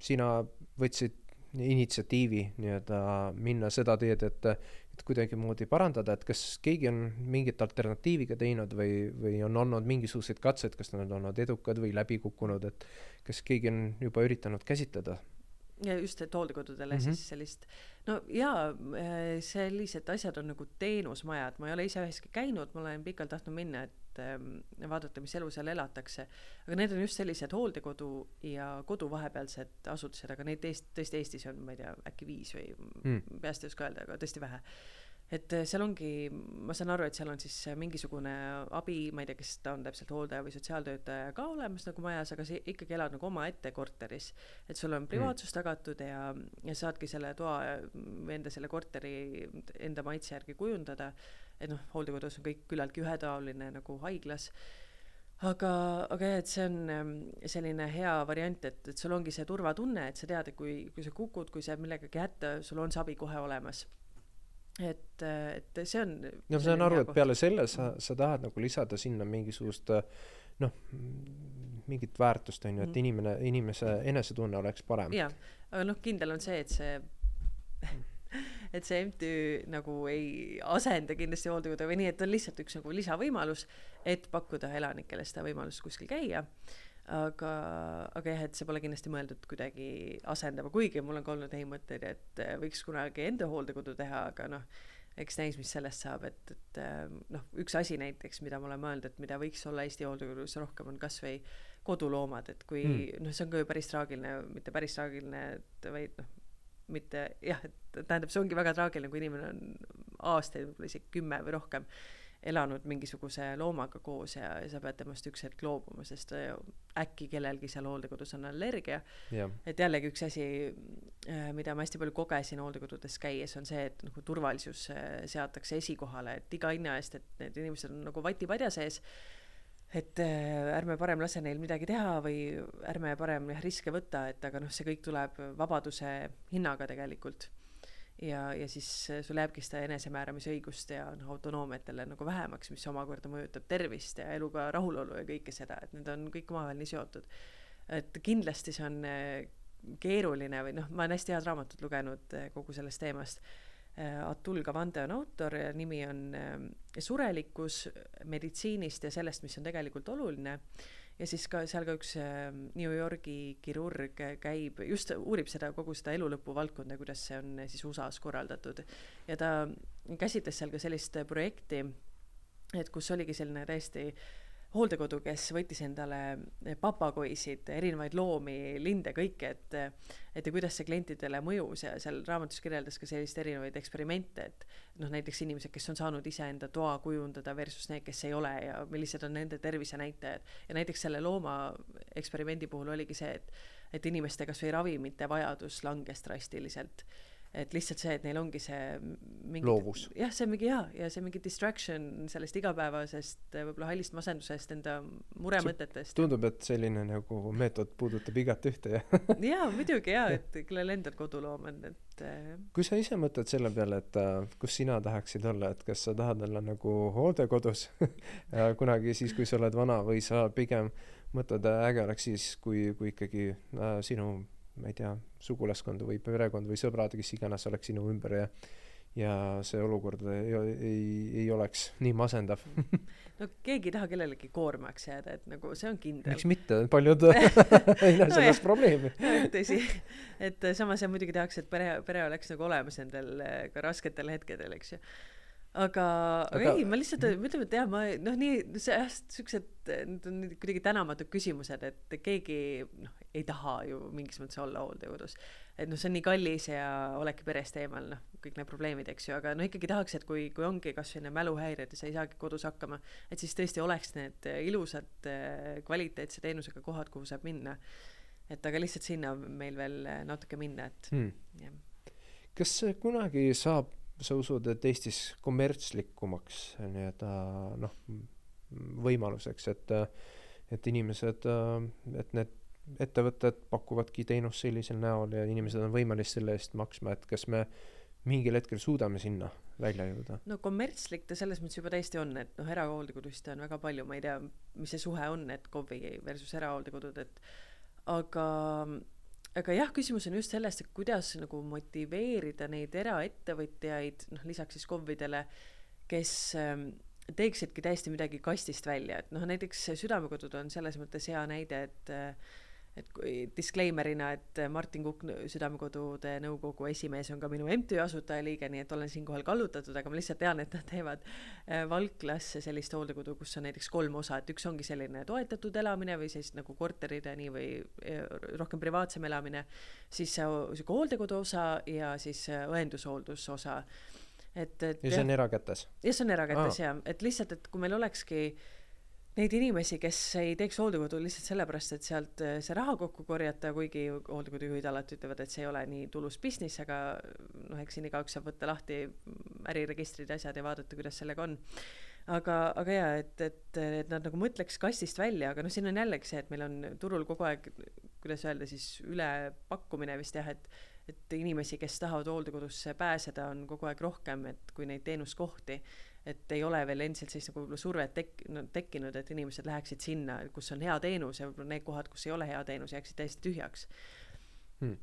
sina võtsid initsiatiivi nii-öelda minna seda teed, et et kuidagimoodi parandada, et kas keegi on mingit alternatiivi ka teinud või, või on olnud mingisuguseid katseid, kas nad on olnud edukad või läbi kukkunud, et kas keegi on juba üritanud käsitleda ja just, et hooldekodudele mm -hmm. siis sellist, no jaa, sellised asjad on nagu teenusmajad, ma ei ole ise üheski käinud, ma olen pikalt tahtnud minna, et ähm, vaadata, mis elu seal elatakse. aga need on just sellised hooldekodu ja kodu vahepealsed asutused, aga neid Eest-, tõesti Eestis on, ma ei tea, äkki viis või mm. peast ei oska öelda, aga tõesti vähe. et äh, seal ongi, ma saan aru, et seal on siis mingisugune abi, ma ei tea, kes ta on täpselt, hooldaja või sotsiaaltöötaja ka olemas nagu majas, aga sa ikkagi elad nagu omaette korteris. et sul on privaatsus mm. tagatud ja, ja saadki selle toa või enda selle korteri enda maitse järgi kujundada. Et noh, hooldekodus on kõik küllaltki ühetaoline nagu haiglas aga, aga jah, et see on ähm, selline hea variant, et, et sul ongi see turvatunne, et sa tead, et kui, kui sa kukud, kui sa jääd millegagi hätta, sul on see abi kohe olemas et, et see on. no ma saan aru, et peale selle sa, sa tahad nagu lisada sinna mingisugust noh, mingit väärtust on ju, et mhm. inimene, inimese enesetunne oleks parem. jah, aga noh, kindel on see, et see et see MTÜ nagu ei asenda kindlasti hooldekodu või nii, et on lihtsalt üks nagu lisavõimalus, et pakkuda elanikele seda võimalust kuskil käia aga, aga jah, et see pole kindlasti mõeldud kuidagi asendama, kuigi mul on ka olnud häid mõtteid, et äh, võiks kunagi enda hooldekodu teha, aga noh, eks näis, mis sellest saab, et, et äh, noh, üks asi näiteks, mida ma olen mõelnud, et mida võiks olla Eesti hooldekodus rohkem, on kasvõi koduloomad, et kui mm. noh, see on ka ju päris traagiline, mitte päris traagiline, et vaid noh, mitte jah, et tähendab, see ongi väga traagiline, kui inimene on aastaid, võib-olla isegi kümme või rohkem elanud mingisuguse loomaga koos ja, ja sa pead temast üks hetk loobuma, sest äkki kellelgi seal hooldekodus on allergia. et jällegi üks asi, äh, mida ma hästi palju kogesin hooldekodudes käies, on see, et nagu turvalisus äh, seatakse esikohale, et iga hinna eest, et need inimesed on nagu vatipadja sees et äh, ärme parem lase neil midagi teha või ärme parem jah riske võtta, et aga noh, see kõik tuleb vabaduse hinnaga tegelikult ja, ja siis äh, sul jääbki seda enesemääramisõigust ja noh, autonoomiat jälle nagu vähemaks, mis omakorda mõjutab tervist ja eluga rahulolu ja kõike seda, et need on kõik omavahel nii seotud. et kindlasti see on äh, keeruline või noh, ma olen hästi head raamatut lugenud kogu sellest teemast. Atul Gavande on autor ja nimi on Surelikkus meditsiinist ja sellest, mis on tegelikult oluline ja siis ka seal ka üks ähm, New Yorgi kirurg käib, just uurib seda, kogu seda elulõpu valdkonda, kuidas see on siis USA-s korraldatud. ja ta käsitles seal ka sellist projekti, et kus oligi selline täiesti hooldekodu, kes võttis endale papagoisid, erinevaid loomi, linde, kõike, et et ja kuidas see klientidele mõjus ja seal raamatus kirjeldas ka selliseid erinevaid eksperimente, et noh, näiteks inimesed, kes on saanud iseenda toa kujundada versus need, kes ei ole ja millised on nende tervisenäitajad. ja näiteks selle looma eksperimendi puhul oligi see, et et inimeste kas või ravimite vajadus langes drastiliselt et lihtsalt see, et neil ongi see mingi loovus. jah, see mingi jaa, ja see mingi distraction sellest igapäevasest võib-olla hallist masendusest, enda muremõtetest. tundub, et selline nagu meetod puudutab igat ühte, jah? jaa, muidugi jaa, et kellel endal koduloom on, et äh, kui sa ise mõtled selle peale, et äh, kus sina tahaksid olla, et kas sa tahad olla nagu hooldekodus kunagi siis, kui sa oled vana, või sa pigem mõtled, äge oleks siis, kui, kui ikkagi äh, sinu ma ei tea, sugulaskonda või perekond või sõbrad, kes iganes oleks sinu ümber ja ja see olukord ei, ei, ei oleks nii masendav. No keegi ei taha kellelegi koormaks jääda, et nagu see on kindel. miks mitte, paljud ei näe no selles probleemi. Tõsi, et samas jah, muidugi tahaks, et pere, pere oleks nagu olemas nendel ka rasketel hetkedel, eks ju aga, aga ei, ma lihtsalt ütleme, et jah, ma noh, nii see jah, siuksed, need on kuidagi tänamatud küsimused, et keegi noh, ei taha ju mingis mõttes olla hooldekodus. et noh, see on nii kallis ja oledki perest eemal, noh, kõik need probleemid, eks ju, aga no ikkagi tahaks, et kui, kui ongi kasvõi need mäluhäired ja sa ei saagi kodus hakkama, et siis tõesti oleks need ilusad kvaliteetse teenusega kohad, kuhu saab minna. et aga lihtsalt sinna meil veel natuke minna, et hmm. jah. kas kunagi saab sa usud, et Eestis kommertslikumaks nii-öelda noh, võimaluseks, et, et inimesed, et need ettevõtted pakuvadki teenust sellisel näol ja inimesed on võimelised selle eest maksma, et kas me mingil hetkel suudame sinna välja jõuda? no kommertslik ta selles mõttes juba täiesti on, et noh, erahooldekodusid on väga palju, ma ei tea, mis see suhe on, et KOV-i versus erahooldekodud, et aga aga jah, küsimus on just selles, et kuidas nagu motiveerida neid eraettevõtjaid, noh lisaks siis KOV-idele, kes ähm, teeksidki täiesti midagi kastist välja, et noh, näiteks Südamekodud on selles mõttes hea näide, et äh, et kui disclaimer'ina, et Martin Kukk, Südamekodude nõukogu esimees on ka minu MTÜ asutajaliige, nii et olen siinkohal kallutatud, aga ma lihtsalt tean, et nad teevad äh, Valklas sellist hooldekodu, kus on näiteks kolm osa, et üks ongi selline toetatud elamine või siis nagu korterid ja nii või äh, rohkem privaatsem elamine, siis sihuke hooldekodu osa ja siis äh, õendushoolduse osa. Et, et ja see on erakätes? jah, see on erakätes jaa, et lihtsalt, et kui meil olekski neid inimesi, kes ei teeks hooldekodu lihtsalt sellepärast, et sealt eh, see raha kokku korjata, kuigi hooldekodujuhid alati ütlevad, et see ei ole nii tulus business, aga noh, eks siin igaüks saab võtta lahti äriregistrid ja asjad ja vaadata, kuidas sellega on. aga, aga jaa, et, et, et nad nagu mõtleks kastist välja, aga noh, siin on jällegi see, et meil on turul kogu aeg, kuidas öelda siis, ülepakkumine vist jah, et et inimesi, kes tahavad hooldekodusse pääseda, on kogu aeg rohkem, et kui neid teenuskohti et ei ole veel endiselt sellist nagu survet tek-, no tekkinud, et inimesed läheksid sinna, kus on hea teenus ja võib-olla need kohad, kus ei ole hea teenus, jääksid täiesti tühjaks. Hmm..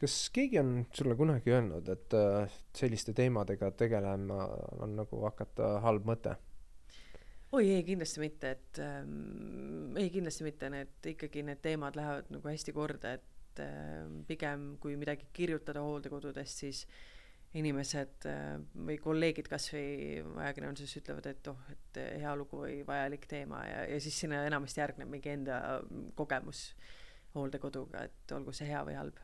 kas keegi on sulle kunagi öelnud, et äh, selliste teemadega tegelema on nagu hakata halb mõte? oi ei, kindlasti mitte, et ähm, ei, kindlasti mitte, need ikkagi need teemad lähevad nagu hästi korda, et äh, pigem kui midagi kirjutada hooldekodudest, siis äh, inimesed äh, või kolleegid kasvõi ajakirjanduses ütlevad, et oh, et hea lugu või vajalik teema ja, ja siis sinna enamasti järgneb mingi enda kogemus hooldekoduga, et olgu see hea või halb.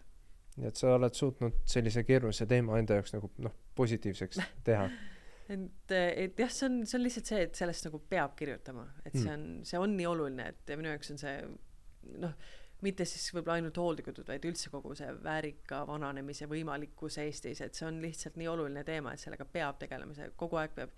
nii et sa oled suutnud sellise keerulise teema enda jaoks nagu noh, positiivseks teha et, et jah, see on, see on lihtsalt see, et sellest nagu peab kirjutama, et see mm. on, see on nii oluline, et minu jaoks on see noh, mitte siis võib-olla ainult hooldekodud, vaid üldse kogu see väärika vananemise võimalikkus Eestis, et see on lihtsalt nii oluline teema, et sellega peab tegelema, see kogu aeg peab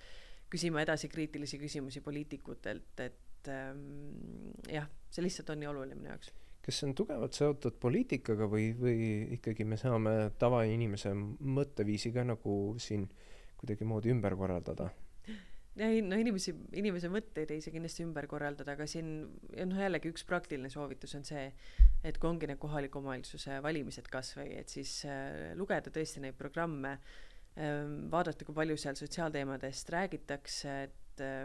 küsima edasi kriitilisi küsimusi poliitikutelt, et ähm, jah, see lihtsalt on nii oluline minu jaoks. kas see on tugevalt seotud poliitikaga või, või ikkagi me saame tavainimese mõtteviisi ka nagu siin kuidagimoodi ümber korraldada? Ei no inimesi, inimese mõtteid ei saa kindlasti ümber korraldada, aga siin noh, jällegi üks praktiline soovitus on see, et kui ongi need kohaliku omavalitsuse valimised kasvõi, et siis äh, lugeda tõesti neid programme äh,, vaadata, kui palju seal sotsiaalteemadest räägitakse, et äh,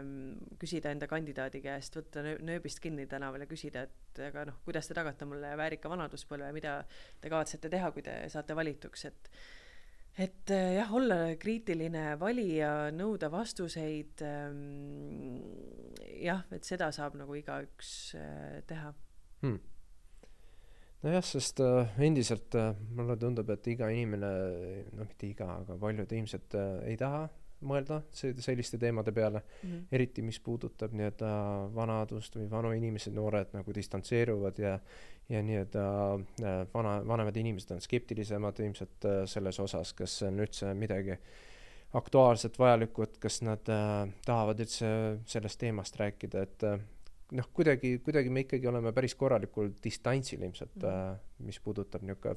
küsida enda kandidaadi käest, võtta nööbist kinni tänaval ja küsida, et aga noh, kuidas te tagate mulle väärika vanaduspõlve, mida te kavatsete teha, kui te saate valituks, et et äh, jah, olla kriitiline valija, nõuda vastuseid ähm,. jah, et seda saab nagu igaüks äh, teha hmm.. nojah, sest äh, endiselt äh, mulle tundub, et iga inimene, no mitte iga, aga paljud inimesed äh, ei taha mõelda selliste teemade peale mm, -hmm. eriti mis puudutab nii-öelda vanadust või vanu inimesi, noored nagu distantseeruvad ja ja nii-öelda äh, vana, vanemad inimesed on skeptilisemad ilmselt äh, selles osas, kas see on üldse midagi aktuaalset, vajalikku, et kas nad äh, tahavad üldse sellest teemast rääkida, et äh, noh, kuidagi, kuidagi me ikkagi oleme päris korralikul distantsil ilmselt mm, -hmm. äh, mis puudutab niisugune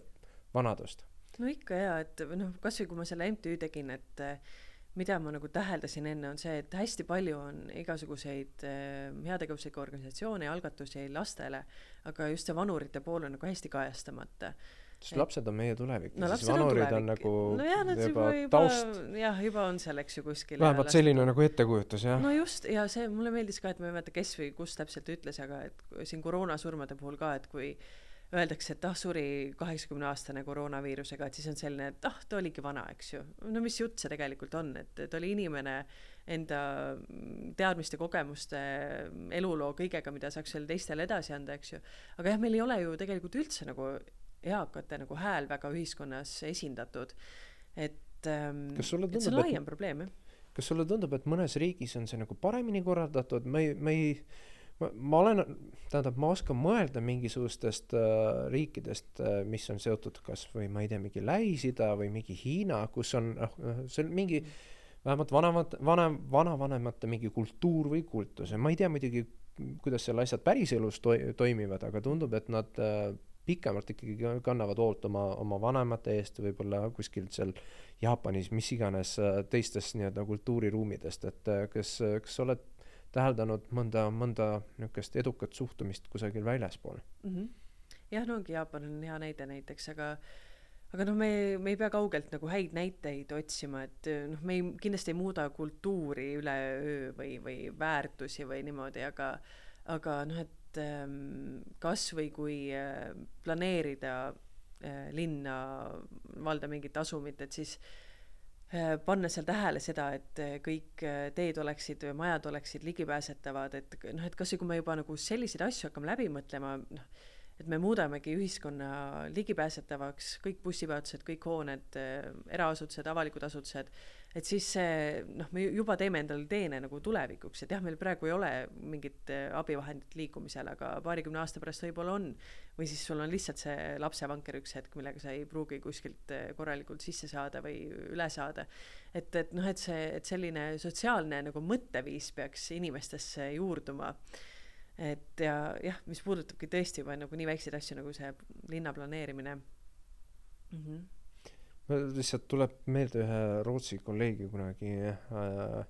vanadust. no ikka jaa, et noh, kasvõi kui ma selle MTÜ tegin, et äh, mida ma nagu täheldasin enne, on see, et hästi palju on igasuguseid äh, heategevuslikke organisatsioone ja algatusi lastele, aga just see vanurite pool on nagu hästi kajastamata. Sest et... lapsed on meie tulevik. No, siis vanurid on, on nagu nojah, nad juba, juba taust. jah, juba on seal, eks ju, kuskil vähemalt selline nagu ettekujutus, jah. no just, ja see, mulle meeldis ka, et ma ei mäleta, kes või kus täpselt ütles, aga et siin koroonasurmade puhul ka, et kui öeldakse, et ah, suri kaheksakümne aastane koroonaviirusega, et siis on selline, et ah, ta oligi vana, eks ju. no mis jutt see tegelikult on, et ta oli inimene enda teadmiste, kogemuste, eluloo kõigega, mida saaks veel teistele edasi anda, eks ju. aga jah, meil ei ole ju tegelikult üldse nagu eakate nagu hääl väga ühiskonnas esindatud. et ähm, et see on laiem probleem, jah. kas sulle tundub, et mõnes riigis on see nagu paremini korraldatud, me ei, me ei ma, ma olen, tähendab, ma oskan mõelda mingisugustest äh, riikidest äh,, mis on seotud kas või ma ei tea, mingi Lähis-Ida või mingi Hiina, kus on noh, see on mingi vähemalt vanemad, vanem, vanavanemate mingi kultuur või kultus. Ja ma ei tea muidugi, kuidas seal asjad päriselus toi-, toimivad, aga tundub, et nad äh, pikemalt ikkagi kannavad hoolt oma, oma vanemate eest, võib-olla kuskil seal Jaapanis, mis iganes äh, teistes nii-öelda kultuuriruumidest, et äh, kas, kas sa oled täheldanud mõnda, mõnda niisugust edukat suhtumist kusagil väljaspool mm. -hmm. jah, no ongi Jaapan on hea näide näiteks, aga aga noh, me, me ei pea kaugelt nagu häid näiteid otsima, et noh, me ei, kindlasti ei muuda kultuuri üleöö või, või väärtusi või niimoodi, aga aga noh, et ähm, kas või kui äh, planeerida äh, linna, valda mingit asumit, et siis Äh, panna seal tähele seda, et äh, kõik äh, teed oleksid, majad oleksid ligipääsetavad, et noh, et kasvõi kui me juba nagu selliseid asju hakkame läbi mõtlema, noh, et me muudamegi ühiskonna ligipääsetavaks, kõik bussipeatused, kõik hooned, eraasutused, avalikud asutused, et siis see noh, me juba teeme endale teene nagu tulevikuks, et jah, meil praegu ei ole mingit äh, abivahendit liikumisel, aga paarikümne aasta pärast võib-olla on. või siis sul on lihtsalt see lapsevanker üks hetk, millega sa ei pruugi kuskilt äh, korralikult sisse saada või üle saada. et, et noh, et see, et selline sotsiaalne nagu mõtteviis peaks inimestesse juurduma et ja jah, mis puudutabki tõesti juba nagu nii väikseid asju nagu see linna planeerimine mm. -hmm lihtsalt tuleb meelde ühe Rootsi kolleegi kunagi äh,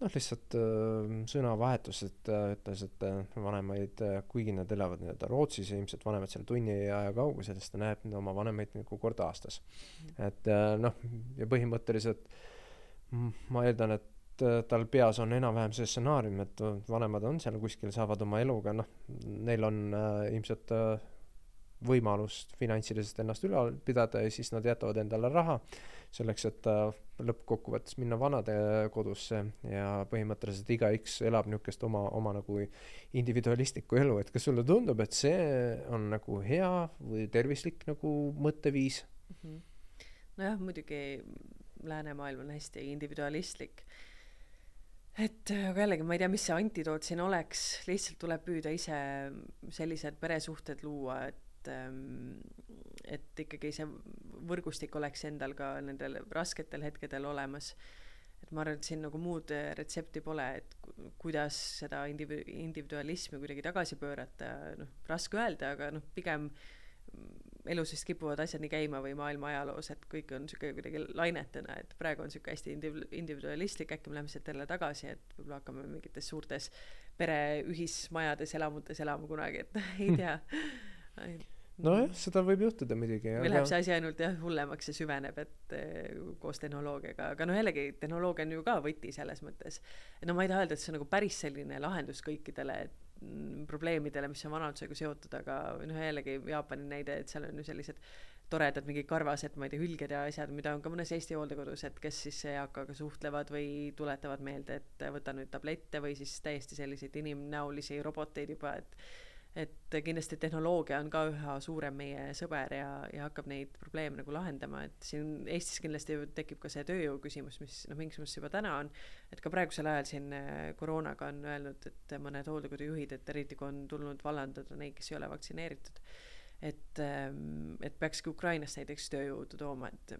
noh, lihtsalt äh, sõnavahetus, et äh, ütles, et äh, vanemaid äh,, kuigi nad elavad nii-öelda Rootsis ja ilmselt vanemad seal tunni aja kaugusel, siis ta näeb oma vanemaid nagu kord aastas mm. -hmm. et äh, noh, ja põhimõtteliselt ma eeldan, et tal peas on enam-vähem see stsenaarium, et vanemad on seal kuskil, saavad oma eluga, noh, neil on äh, ilmselt äh, võimalust finantsiliselt ennast ülal pidada ja siis nad jätavad endale raha selleks, et äh, lõppkokkuvõttes minna vanadekodusse ja põhimõtteliselt igaüks elab niisugust oma, oma nagu individualistlikku elu, et kas sulle tundub, et see on nagu hea või tervislik nagu mõtteviis mm -hmm.? nojah, muidugi läänemaailm on hästi individualistlik et aga jällegi ma ei tea, mis see antidoot siin oleks, lihtsalt tuleb püüda ise sellised peresuhted luua, et ähm, et ikkagi see võrgustik oleks endal ka nendel rasketel hetkedel olemas. et ma arvan, et siin nagu muud retsepti pole, et kuidas seda individu-, individualismi kuidagi tagasi pöörata, noh, raske öelda, aga noh, pigem elus vist kipuvad asjad nii käima või maailma ajaloos, et kõik on niisugune kuidagi lainetena, et praegu on niisugune hästi indiv-, individualistlik, äkki me läheme sealt jälle tagasi, et võib-olla hakkame mingites suurtes pere ühismajades, elamutes elama kunagi, et ei tea nojah, seda võib juhtuda muidugi. või läheb see asi ainult jah hullemaks ja süveneb, et eh, koos tehnoloogiaga, aga noh, jällegi tehnoloogia on ju ka võti selles mõttes. et no ma ei taha öelda, et see on nagu päris selline lahendus kõikidele mm, probleemidele, mis on vanadusega seotud, aga noh, jällegi Jaapani näide, et seal on ju sellised toredad mingid karvased, ma ei tea, hülged ja asjad, mida on ka mõnes Eesti hooldekodus, et kes siis eakaga suhtlevad või tuletavad meelde, et võta nüüd tablette või siis täiesti selliseid inimnäolisi roboteid juba, et et kindlasti tehnoloogia on ka üha suurem meie sõber ja, ja hakkab neid probleeme nagu lahendama, et siin Eestis kindlasti tekib ka see tööjõu küsimus, mis noh, mingis mõttes juba täna on, et ka praegusel ajal siin äh, koroonaga on öelnud, et mõned hooldekodujuhid, et eriti kui on tulnud vallandada neid, kes ei ole vaktsineeritud, et, ähm, et peakski Ukrainast näiteks tööjõudu tooma, et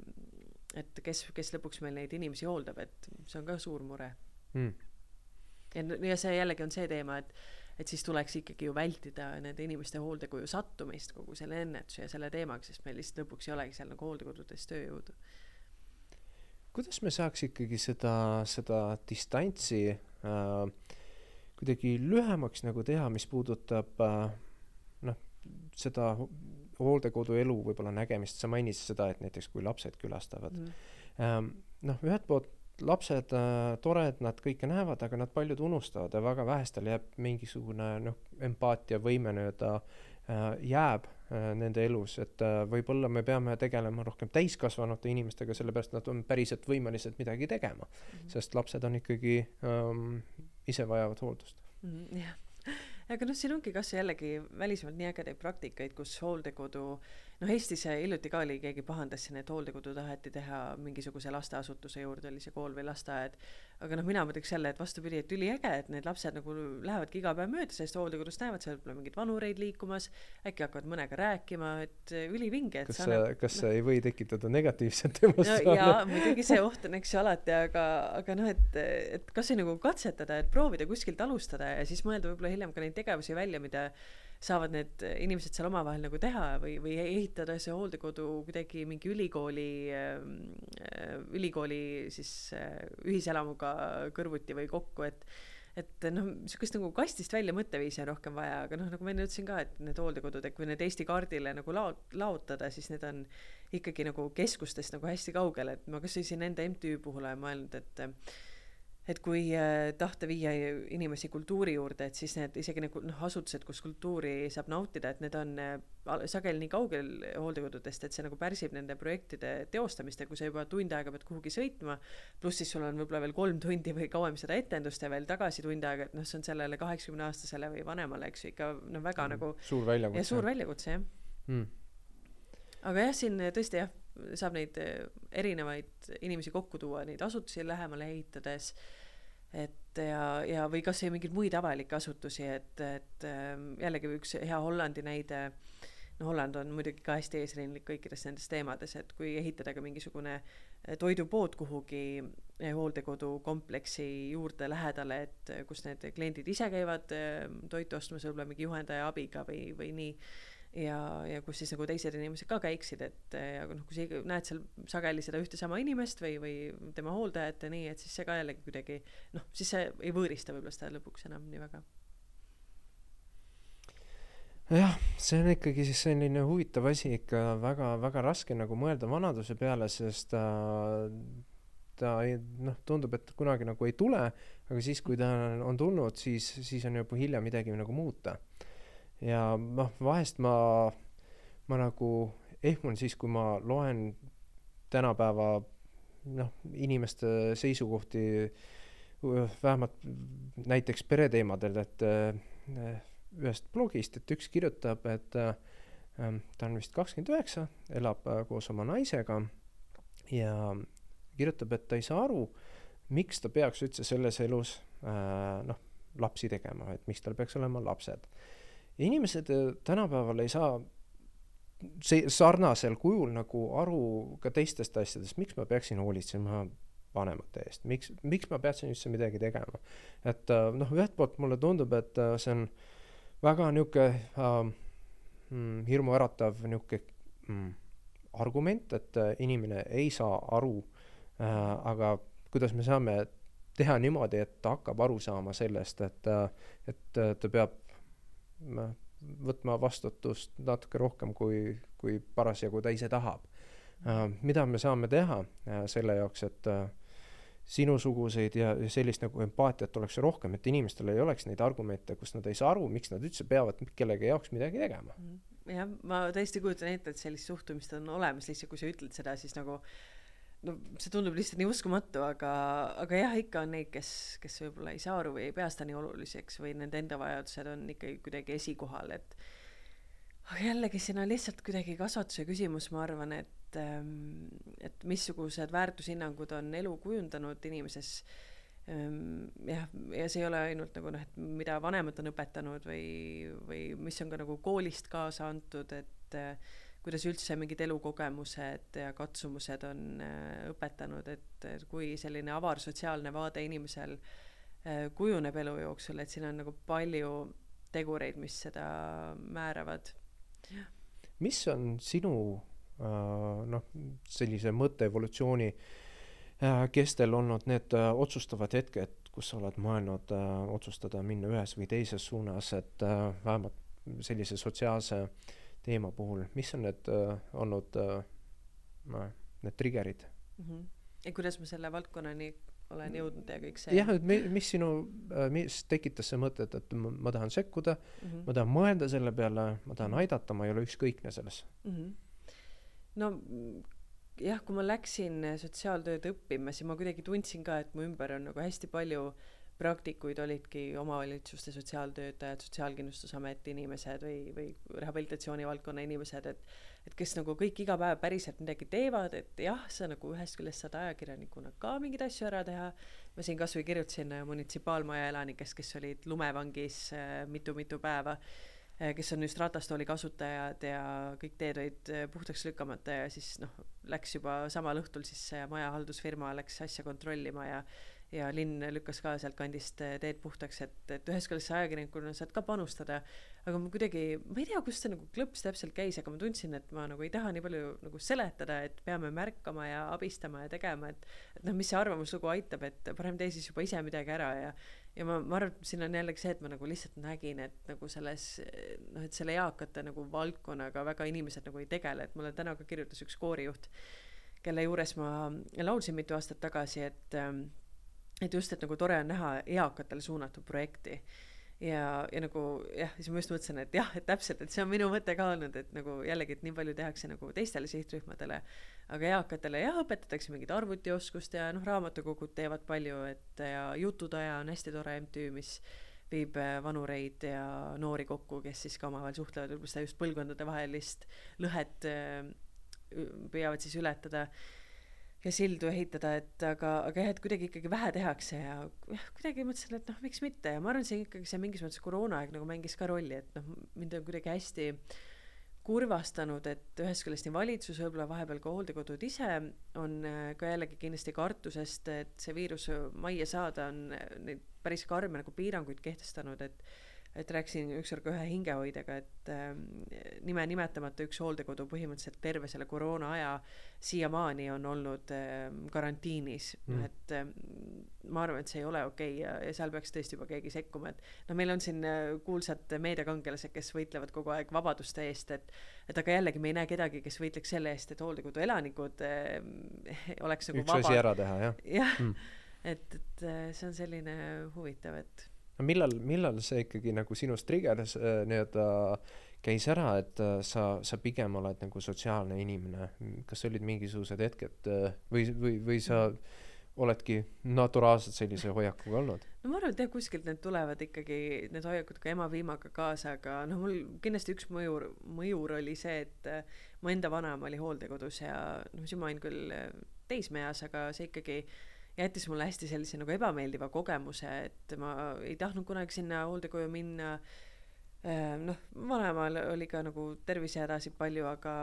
et kes, kes lõpuks meil neid inimesi hooldab, et see on ka suur mure. Mm.. ja, ja see jällegi on see teema, et et siis tuleks ikkagi ju vältida nende inimeste hooldekoju sattumist kogu selle ennetuse ja selle teemaga, sest meil lihtsalt lõpuks ei olegi seal nagu hooldekodudes tööjõudu. kuidas me saaks ikkagi seda, seda distantsi äh, kuidagi lühemaks nagu teha, mis puudutab äh, noh, seda hooldekodu elu võib-olla nägemist, sa mainisid seda, et näiteks kui lapsed külastavad mm. -hmm. ähm, noh, ühelt poolt lapsed äh,, tore, et nad kõike näevad, aga nad paljud unustavad ja väga vähestel jääb mingisugune noh, empaatiavõime nii-öelda äh, jääb äh, nende elus, et äh, võib-olla me peame tegelema rohkem täiskasvanute inimestega, sellepärast nad on päriselt võimelised midagi tegema mm, -hmm. sest lapsed on ikkagi ähm,, ise vajavad hooldust mm. -hmm, jah aga noh, siin ongi kasvõi jällegi välismaalt nii ägedaid praktikaid, kus hooldekodu äh, noh, Eestis hiljuti ka oli, keegi pahandas siin, et hooldekodu taheti teha mingisuguse lasteasutuse juurde, oli see kool või lasteaed. aga noh, mina mõtleks jälle, et vastupidi, et üliäge, et need lapsed nagu lähevadki iga päev mööda sellest hooldekodust, näevad seal võib-olla mingeid vanureid liikumas, äkki hakkavad mõnega rääkima, et ülivinge. kas see, kas see no, ei või tekitada negatiivset emotsiooni no,? jaa, muidugi see oht on, eks ju, alati, aga, aga noh, et, et kas või nagu katsetada, et proovida kuskilt alustada ja siis mõelda võib-olla hiljem ka neid tegevusi välja, mida saavad need inimesed seal omavahel nagu teha või, või ehitada see hooldekodu kuidagi mingi ülikooli, äh, ülikooli siis äh, ühiselamuga kõrvuti või kokku, et et noh, niisugust nagu kastist välja mõtteviisi on rohkem vaja, aga noh, nagu ma enne ütlesin ka, et need hooldekodud, kui need Eesti kaardile nagu lao-, laotada, siis need on ikkagi nagu keskustest nagu hästi kaugel, et ma kasvõi siin enda MTÜ puhul olen mõelnud, et et kui äh, tahta viia inimesi kultuuri juurde, et siis need isegi need noh, asutused, kus kultuuri saab nautida, et need on äh, sageli nii kaugel hooldekodudest, et see nagu pärsib nende projektide teostamist ja kui sa juba tund aega pead kuhugi sõitma, pluss siis sul on võib-olla veel kolm tundi või kauem seda etendust ja veel tagasi tund aega, et noh, see on sellele kaheksakümne aastasele või vanemale, eks ju, ikka noh, väga mm, nagu suur väljakutse. ja suur väljakutse, jah mm. aga jah, siin tõesti jah saab neid eh, erinevaid inimesi kokku tuua, neid asutusi lähemale ehitades, et ja, ja või kasvõi mingeid muid avalikke asutusi, et, et ehm, jällegi üks hea Hollandi näide, no Holland on muidugi ka hästi eesrindlik kõikides nendes teemades, et kui ehitada ka mingisugune eh, toidupood kuhugi eh, hooldekodukompleksi juurde lähedale, et kus need kliendid ise käivad toitu ostmas, võib-olla mingi juhendaja abiga või, või nii ja, ja kus siis nagu teised inimesed ka käiksid, et ja noh, kui sa näed seal sageli seda ühte sama inimest või, või tema hooldajat ja nii, et siis see ka jällegi kuidagi noh, siis see ei võõrista võib-olla seda lõpuks enam nii väga. jah, see on ikkagi siis selline huvitav asi ikka väga-väga raske nagu mõelda vanaduse peale, sest ta, ta ei noh, tundub, et kunagi nagu ei tule, aga siis, kui ta on tulnud, siis, siis on juba hilja midagi nagu muuta ja noh, vahest ma, ma nagu ehmun siis, kui ma loen tänapäeva noh, inimeste seisukohti vähemalt näiteks pereteemadel, et äh, ühest blogist, et üks kirjutab, et äh, ta on vist kakskümmend üheksa, elab äh, koos oma naisega ja kirjutab, et ta ei saa aru, miks ta peaks üldse selles elus noh, lapsi tegema, et miks tal peaks olema lapsed inimesed äh, tänapäeval ei saa see sarnasel kujul nagu aru ka teistest asjadest, miks ma peaksin hoolitsema vanemate eest, miks, miks ma peaksin üldse midagi tegema. et äh, noh, ühelt poolt mulle tundub, et äh, see on väga niisugune äh, mm, hirmuäratav niisugune mm, argument, et inimene ei saa aru äh,, aga kuidas me saame teha niimoodi, et ta hakkab aru saama sellest, et et ta peab võtma vastutust natuke rohkem, kui, kui parasjagu ta ise tahab. Äh, mida me saame teha äh, selle jaoks, et äh, sinusuguseid ja, sellist nagu empaatiat oleks rohkem, et inimestel ei oleks neid argumente, kus nad ei saa aru, miks nad üldse peavad kellegi jaoks midagi tegema. jah, ma tõesti kujutan ette, et sellist suhtumist on olemas, lihtsalt kui sa ütled seda, siis nagu no see tundub lihtsalt nii uskumatu, aga, aga jah, ikka on neid, kes, kes võib-olla ei saa aru või ei pea seda nii oluliseks või nende enda vajadused on ikkagi kuidagi esikohal, et aga jällegi, siin on lihtsalt kuidagi kasvatuse küsimus, ma arvan, et, ähm, et missugused väärtushinnangud on elu kujundanud inimeses. Ähm, jah, ja see ei ole ainult nagu noh, et mida vanemad on õpetanud või, või mis on ka nagu koolist kaasa antud, et äh, kuidas üldse mingid elukogemused ja katsumused on äh, õpetanud, et kui selline avar sotsiaalne vaade inimesel äh, kujuneb elu jooksul, et siin on nagu palju tegureid, mis seda määravad. mis on sinu äh, noh, sellise mõtteevolutsiooni kestel olnud need otsustavad hetked, kus sa oled mõelnud otsustada minna ühes või teises suunas, et vähemalt sellise sotsiaalse äh, teema puhul, mis on need äh, olnud äh, need trigger'id mm? -hmm. ja kuidas ma selle valdkonnani olen jõudnud ja kõik see? jah, et mi, mis sinu äh,, mis tekitas see mõte, et, et ma, ma tahan sekkuda mm, -hmm. ma tahan mõelda selle peale, ma tahan mhm. aidata, ma ei ole ükskõikne selles mm. -hmm. no jah, kui ma läksin sotsiaaltööd õppima, siis ma kuidagi tundsin ka, et mu ümber on nagu hästi palju äh, praktikuid olidki omavalitsuste sotsiaaltöötajad, Sotsiaalkindlustusameti inimesed või, või rehabilitatsiooni valdkonna inimesed, et et kes nagu kõik iga päev päriselt midagi teevad, et jah, sa nagu ühest küljest saad ajakirjanikuna ka mingeid asju ära teha, ma siin kas või kirjutasin äh, munitsipaalmaja elanikest, kes olid lumevangis mitu-mitu äh, päeva, äh, kes on just ratastooli kasutajad ja kõik teed olid puhtaks lükkamata ja siis noh, läks juba samal õhtul siis maja haldusfirma läks asja kontrollima ja ja linn lükkas ka sealtkandist eh, teed puhtaks, et, et ühest küljest sa ajakirjanikuna saad ka panustada, aga ma kuidagi, ma ei tea, kust see nagu klõps täpselt käis, aga ma tundsin, et ma nagu ei taha nii palju nagu seletada, et peame märkama ja abistama ja tegema, et et noh, mis see arvamuslugu aitab, et parem tee siis juba ise midagi ära ja ja ma, ma arvan, et siin on jällegi see, et ma nagu lihtsalt nägin, et nagu selles noh, et selle eakate nagu valdkonnaga väga inimesed nagu ei tegele, et mulle täna ka kirjutas üks koorijuht, kelle juures ma laulsin mitu aastat tagasi, et ähm, et just, et nagu tore on näha eakatele suunatud projekti. Ja, ja nagu jah, siis ma just mõtlesin, et jah, et täpselt, et see on minu mõte ka olnud, et nagu jällegi, et nii palju tehakse nagu teistele sihtrühmadele, aga eakatele jah, õpetatakse mingit arvutioskust ja noh, raamatukogud teevad palju, et ja Jutudaja on hästi tore MTÜ, mis viib äh, vanureid ja noori kokku, kes siis ka omavahel suhtlevad, võib-olla seda just põlvkondadevahelist lõhet äh, püüavad siis ületada ja sildu ehitada, et aga, aga jah, et kuidagi ikkagi vähe tehakse ja jah, kuidagi mõtlesin, et noh, miks mitte. Ja ma arvan, see ikkagi see mingis mõttes koroonaaeg nagu mängis ka rolli, et noh, mind on kuidagi hästi kurvastanud, et ühest küljest nii valitsus, võib-olla vahepeal ka hooldekodud ise on äh, ka jällegi kindlasti kartusest, et see viirus majja saada, on neid päris karme nagu piiranguid kehtestanud, et et rääkisin ükskord ka ühe hingehoidjaga, et äh, nime nimetamata üks hooldekodu põhimõtteliselt terve selle koroona aja siiamaani on olnud äh, karantiinis mm., et äh, ma arvan, et see ei ole okei okay ja, ja seal peaks tõesti juba keegi sekkuma, et noh, meil on siin äh, kuulsad meediakangelased, kes võitlevad kogu aeg vabaduste eest, et et aga jällegi me ei näe kedagi, kes võitleks selle eest, et hooldekodu elanikud äh, oleks nagu üks vabad. asi ära teha, jah. jah mm., et, et äh, see on selline huvitav, et no millal, millal see ikkagi nagu sinust trigeris äh, nii-öelda käis ära, et äh, sa, sa pigem oled nagu sotsiaalne inimene, kas olid mingisugused hetked äh, või, või, või sa oledki naturaalselt sellise hoiakuga olnud? no ma arvan, et jah, kuskilt need tulevad ikkagi, need hoiakud ka ema-piimaga kaasa, aga noh, mul kindlasti üks mõjur, mõjur oli see, et mu enda vanaema oli hooldekodus ja noh, siis ma olin küll teismeeas, aga see ikkagi äh, jättis mulle hästi sellise nagu ebameeldiva kogemuse, et ma ei tahtnud kunagi sinna hooldekoju minna. Ehm, noh, vanaemal oli ka nagu tervisehädasid palju, aga,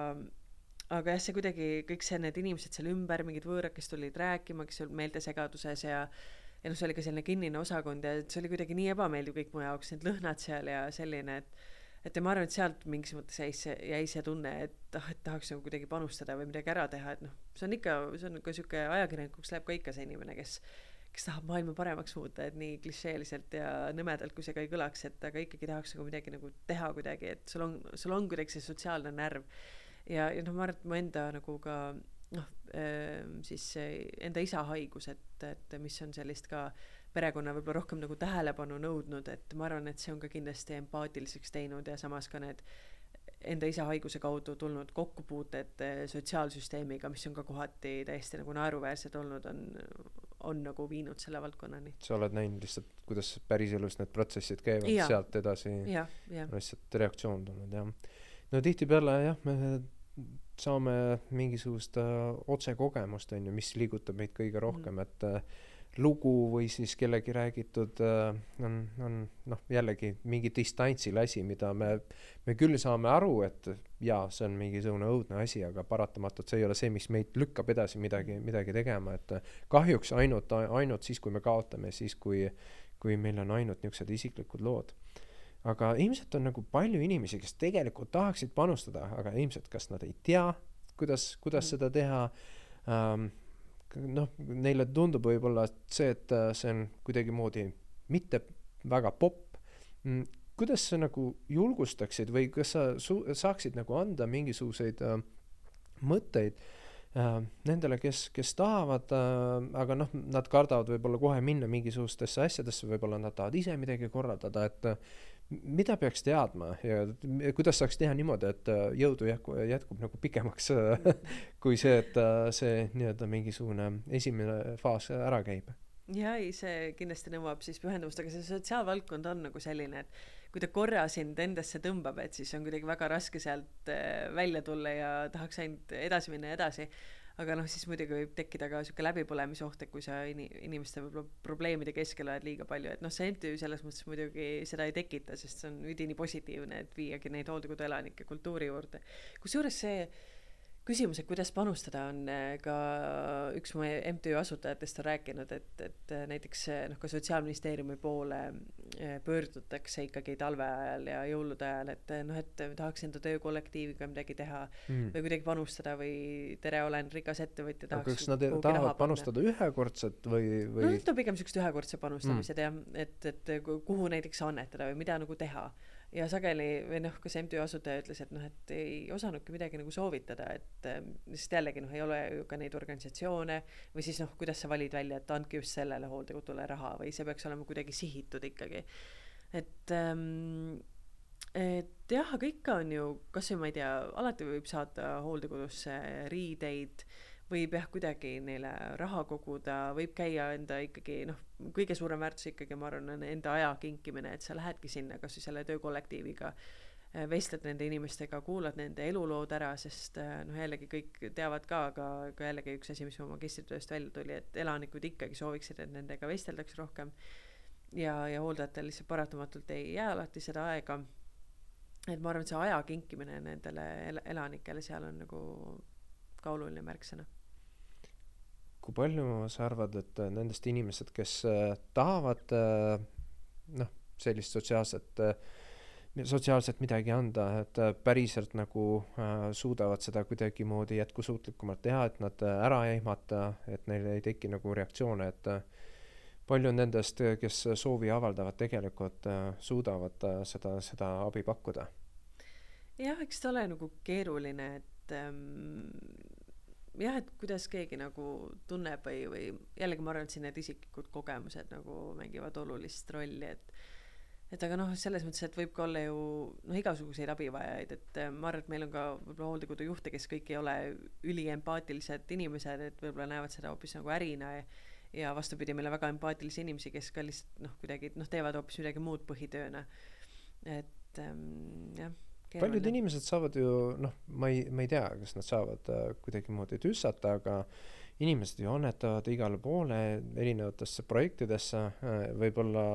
aga jah, see kuidagi kõik see, need inimesed seal ümber, mingid võõrad, kes tulid rääkima, kes olid meeltesegaduses ja ja noh, see oli ka selline kinnine osakond ja see oli kuidagi nii ebameeldiv kõik mu jaoks, need lõhnad seal ja selline, et et ja ma arvan, et sealt mingis mõttes jäi see, jäi see tunne, et ah, et tahaks nagu kuidagi panustada või midagi ära teha, et noh, see on ikka, see on ka sihuke ajakirjanikuks läheb ka ikka see inimene, kes kes tahab maailma paremaks muuta, et nii klišeeliselt ja nõmedalt, kui see ka ei kõlaks, et aga ikkagi tahaks nagu midagi nagu teha kuidagi, et sul on, sul on kuidagi see sotsiaalne närv. ja, ja noh, ma arvan, et mu enda nagu ka noh, ehm, siis enda isa haigus, et, et mis on sellist ka perekonna võib-olla rohkem nagu tähelepanu nõudnud, et ma arvan, et see on ka kindlasti empaatiliseks teinud ja samas ka need enda isa haiguse kaudu tulnud kokkupuuted eh, sotsiaalsüsteemiga, mis on ka kohati täiesti nagu naeruväärsed olnud, on, on nagu viinud selle valdkonnani. sa oled näinud lihtsalt, kuidas päriselus need protsessid käivad, sealt edasi on lihtsalt reaktsioon tulnud, jah. no tihtipeale jah, me saame mingisugust uh, otsekogemust, on ju, mis liigutab meid kõige rohkem mm., et uh, lugu või siis kellegi räägitud äh, on, on noh, jällegi mingi distantsil asi, mida me, me küll saame aru, et jaa, see on mingisugune õudne asi, aga paratamatult see ei ole see, mis meid lükkab edasi midagi, midagi tegema, et kahjuks ainult, ainult siis, kui me kaotame, siis kui, kui meil on ainult niisugused isiklikud lood. aga ilmselt on nagu palju inimesi, kes tegelikult tahaksid panustada, aga ilmselt kas nad ei tea, kuidas, kuidas mm. seda teha ähm, noh, neile tundub võib-olla see, et äh, see on kuidagimoodi mitte väga popp. Mm, kuidas sa nagu julgustaksid või kas sa su-, saaksid nagu anda mingisuguseid äh, mõtteid äh, nendele, kes, kes tahavad äh,, aga noh, nad kardavad võib-olla kohe minna mingisugustesse asjadesse, võib-olla nad tahavad ise midagi korraldada, et äh, mida peaks teadma ja kuidas saaks teha niimoodi, et äh, jõudu jätkub, jätkub nagu pikemaks äh, kui see, et äh, see nii-öelda mingisugune esimene faas ära käib? jaa, ei, see kindlasti nõuab siis pühendumust, aga see sotsiaalvaldkond on nagu selline, et kui ta korra sind endasse tõmbab, et siis on kuidagi väga raske sealt välja tulla ja tahaks ainult edasi minna ja edasi aga noh, siis muidugi võib tekkida ka sihuke läbipõlemisoht, et kui sa ini-, inimeste võib-olla probleemide keskel oled liiga palju, et noh, see MTÜ selles mõttes muidugi seda ei tekita, sest see on üdini positiivne, et viiagi neid hooldekodu elanikke kultuuri juurde. kusjuures see küsimus, et kuidas panustada, on äh, ka üks mu MTÜ asutajatest on rääkinud, et, et äh, näiteks äh, noh, ka Sotsiaalministeeriumi poole pöördutakse ikkagi talve ajal ja jõulude ajal, et noh, et tahaks enda töökollektiiviga midagi teha mm. või kuidagi panustada või tere, olen rikas ettevõtja. aga kas nad tahavad panustada ühekordselt või, või? no nüüd on pigem siuksed ühekordsed panustamised mm. jah, et, et kuhu näiteks annetada või mida nagu teha ja sageli või noh, kas MTÜ asutaja ütles, et noh, et ei osanudki midagi nagu soovitada, et äh, sest jällegi noh, ei ole ju ka neid organisatsioone või siis noh, kuidas sa valid välja, et andke just sellele hooldekodule raha või see peaks olema kuidagi sihitud ikkagi. et ähm, et jah, aga ikka on ju, kas või ma ei tea, alati võib saata hooldekodusse riideid võib jah, kuidagi neile raha koguda, võib käia enda ikkagi noh, kõige suurem väärtus ikkagi ma arvan, on enda aja kinkimine, et sa lähedki sinna kasvõi selle töökollektiiviga, äh, vestled nende inimestega, kuulad nende elulood ära, sest äh, noh, jällegi kõik teavad ka, aga, aga jällegi üks asi, mis mu magistritööst välja tuli, et elanikud ikkagi sooviksid, et nendega vesteldaks rohkem. ja, ja hooldajatel lihtsalt paratamatult ei jää alati seda aega. et ma arvan, et see aja kinkimine nendele el elanikele seal on nagu ka oluline märksõna kui palju sa arvad, et äh, nendest inimesed, kes äh, tahavad äh, noh, sellist sotsiaalset, sotsiaalselt midagi anda, et päriselt nagu suudavad seda kuidagimoodi jätkusuutlikumalt teha, et nad ära ei ehmata, et neil ei teki nagu reaktsioone, et palju nendest, kes soovi avaldavad, tegelikult suudavad seda, seda abi pakkuda? jah, eks ta ole nagu keeruline, et ähm, jah, et kuidas keegi nagu tunneb või, või jällegi ma arvan, et siin need isiklikud kogemused nagu mängivad olulist rolli, et et aga noh, selles mõttes, et võib ka olla ju noh, igasuguseid abivajajaid, et äh, ma arvan, et meil on ka võib-olla hooldekodu juhte, kes kõik ei ole üliempaatilised inimesed, et võib-olla näevad seda hoopis nagu ärina ja, ja vastupidi, meil on väga empaatilisi inimesi, kes ka lihtsalt noh, kuidagi noh, teevad hoopis midagi muud põhitööna. et ähm, jah paljud inimesed saavad ju noh, ma ei, ma ei tea, kas nad saavad äh, kuidagimoodi tüssata, aga inimesed ju annetavad igale poole erinevatesse projektidesse äh,, võib-olla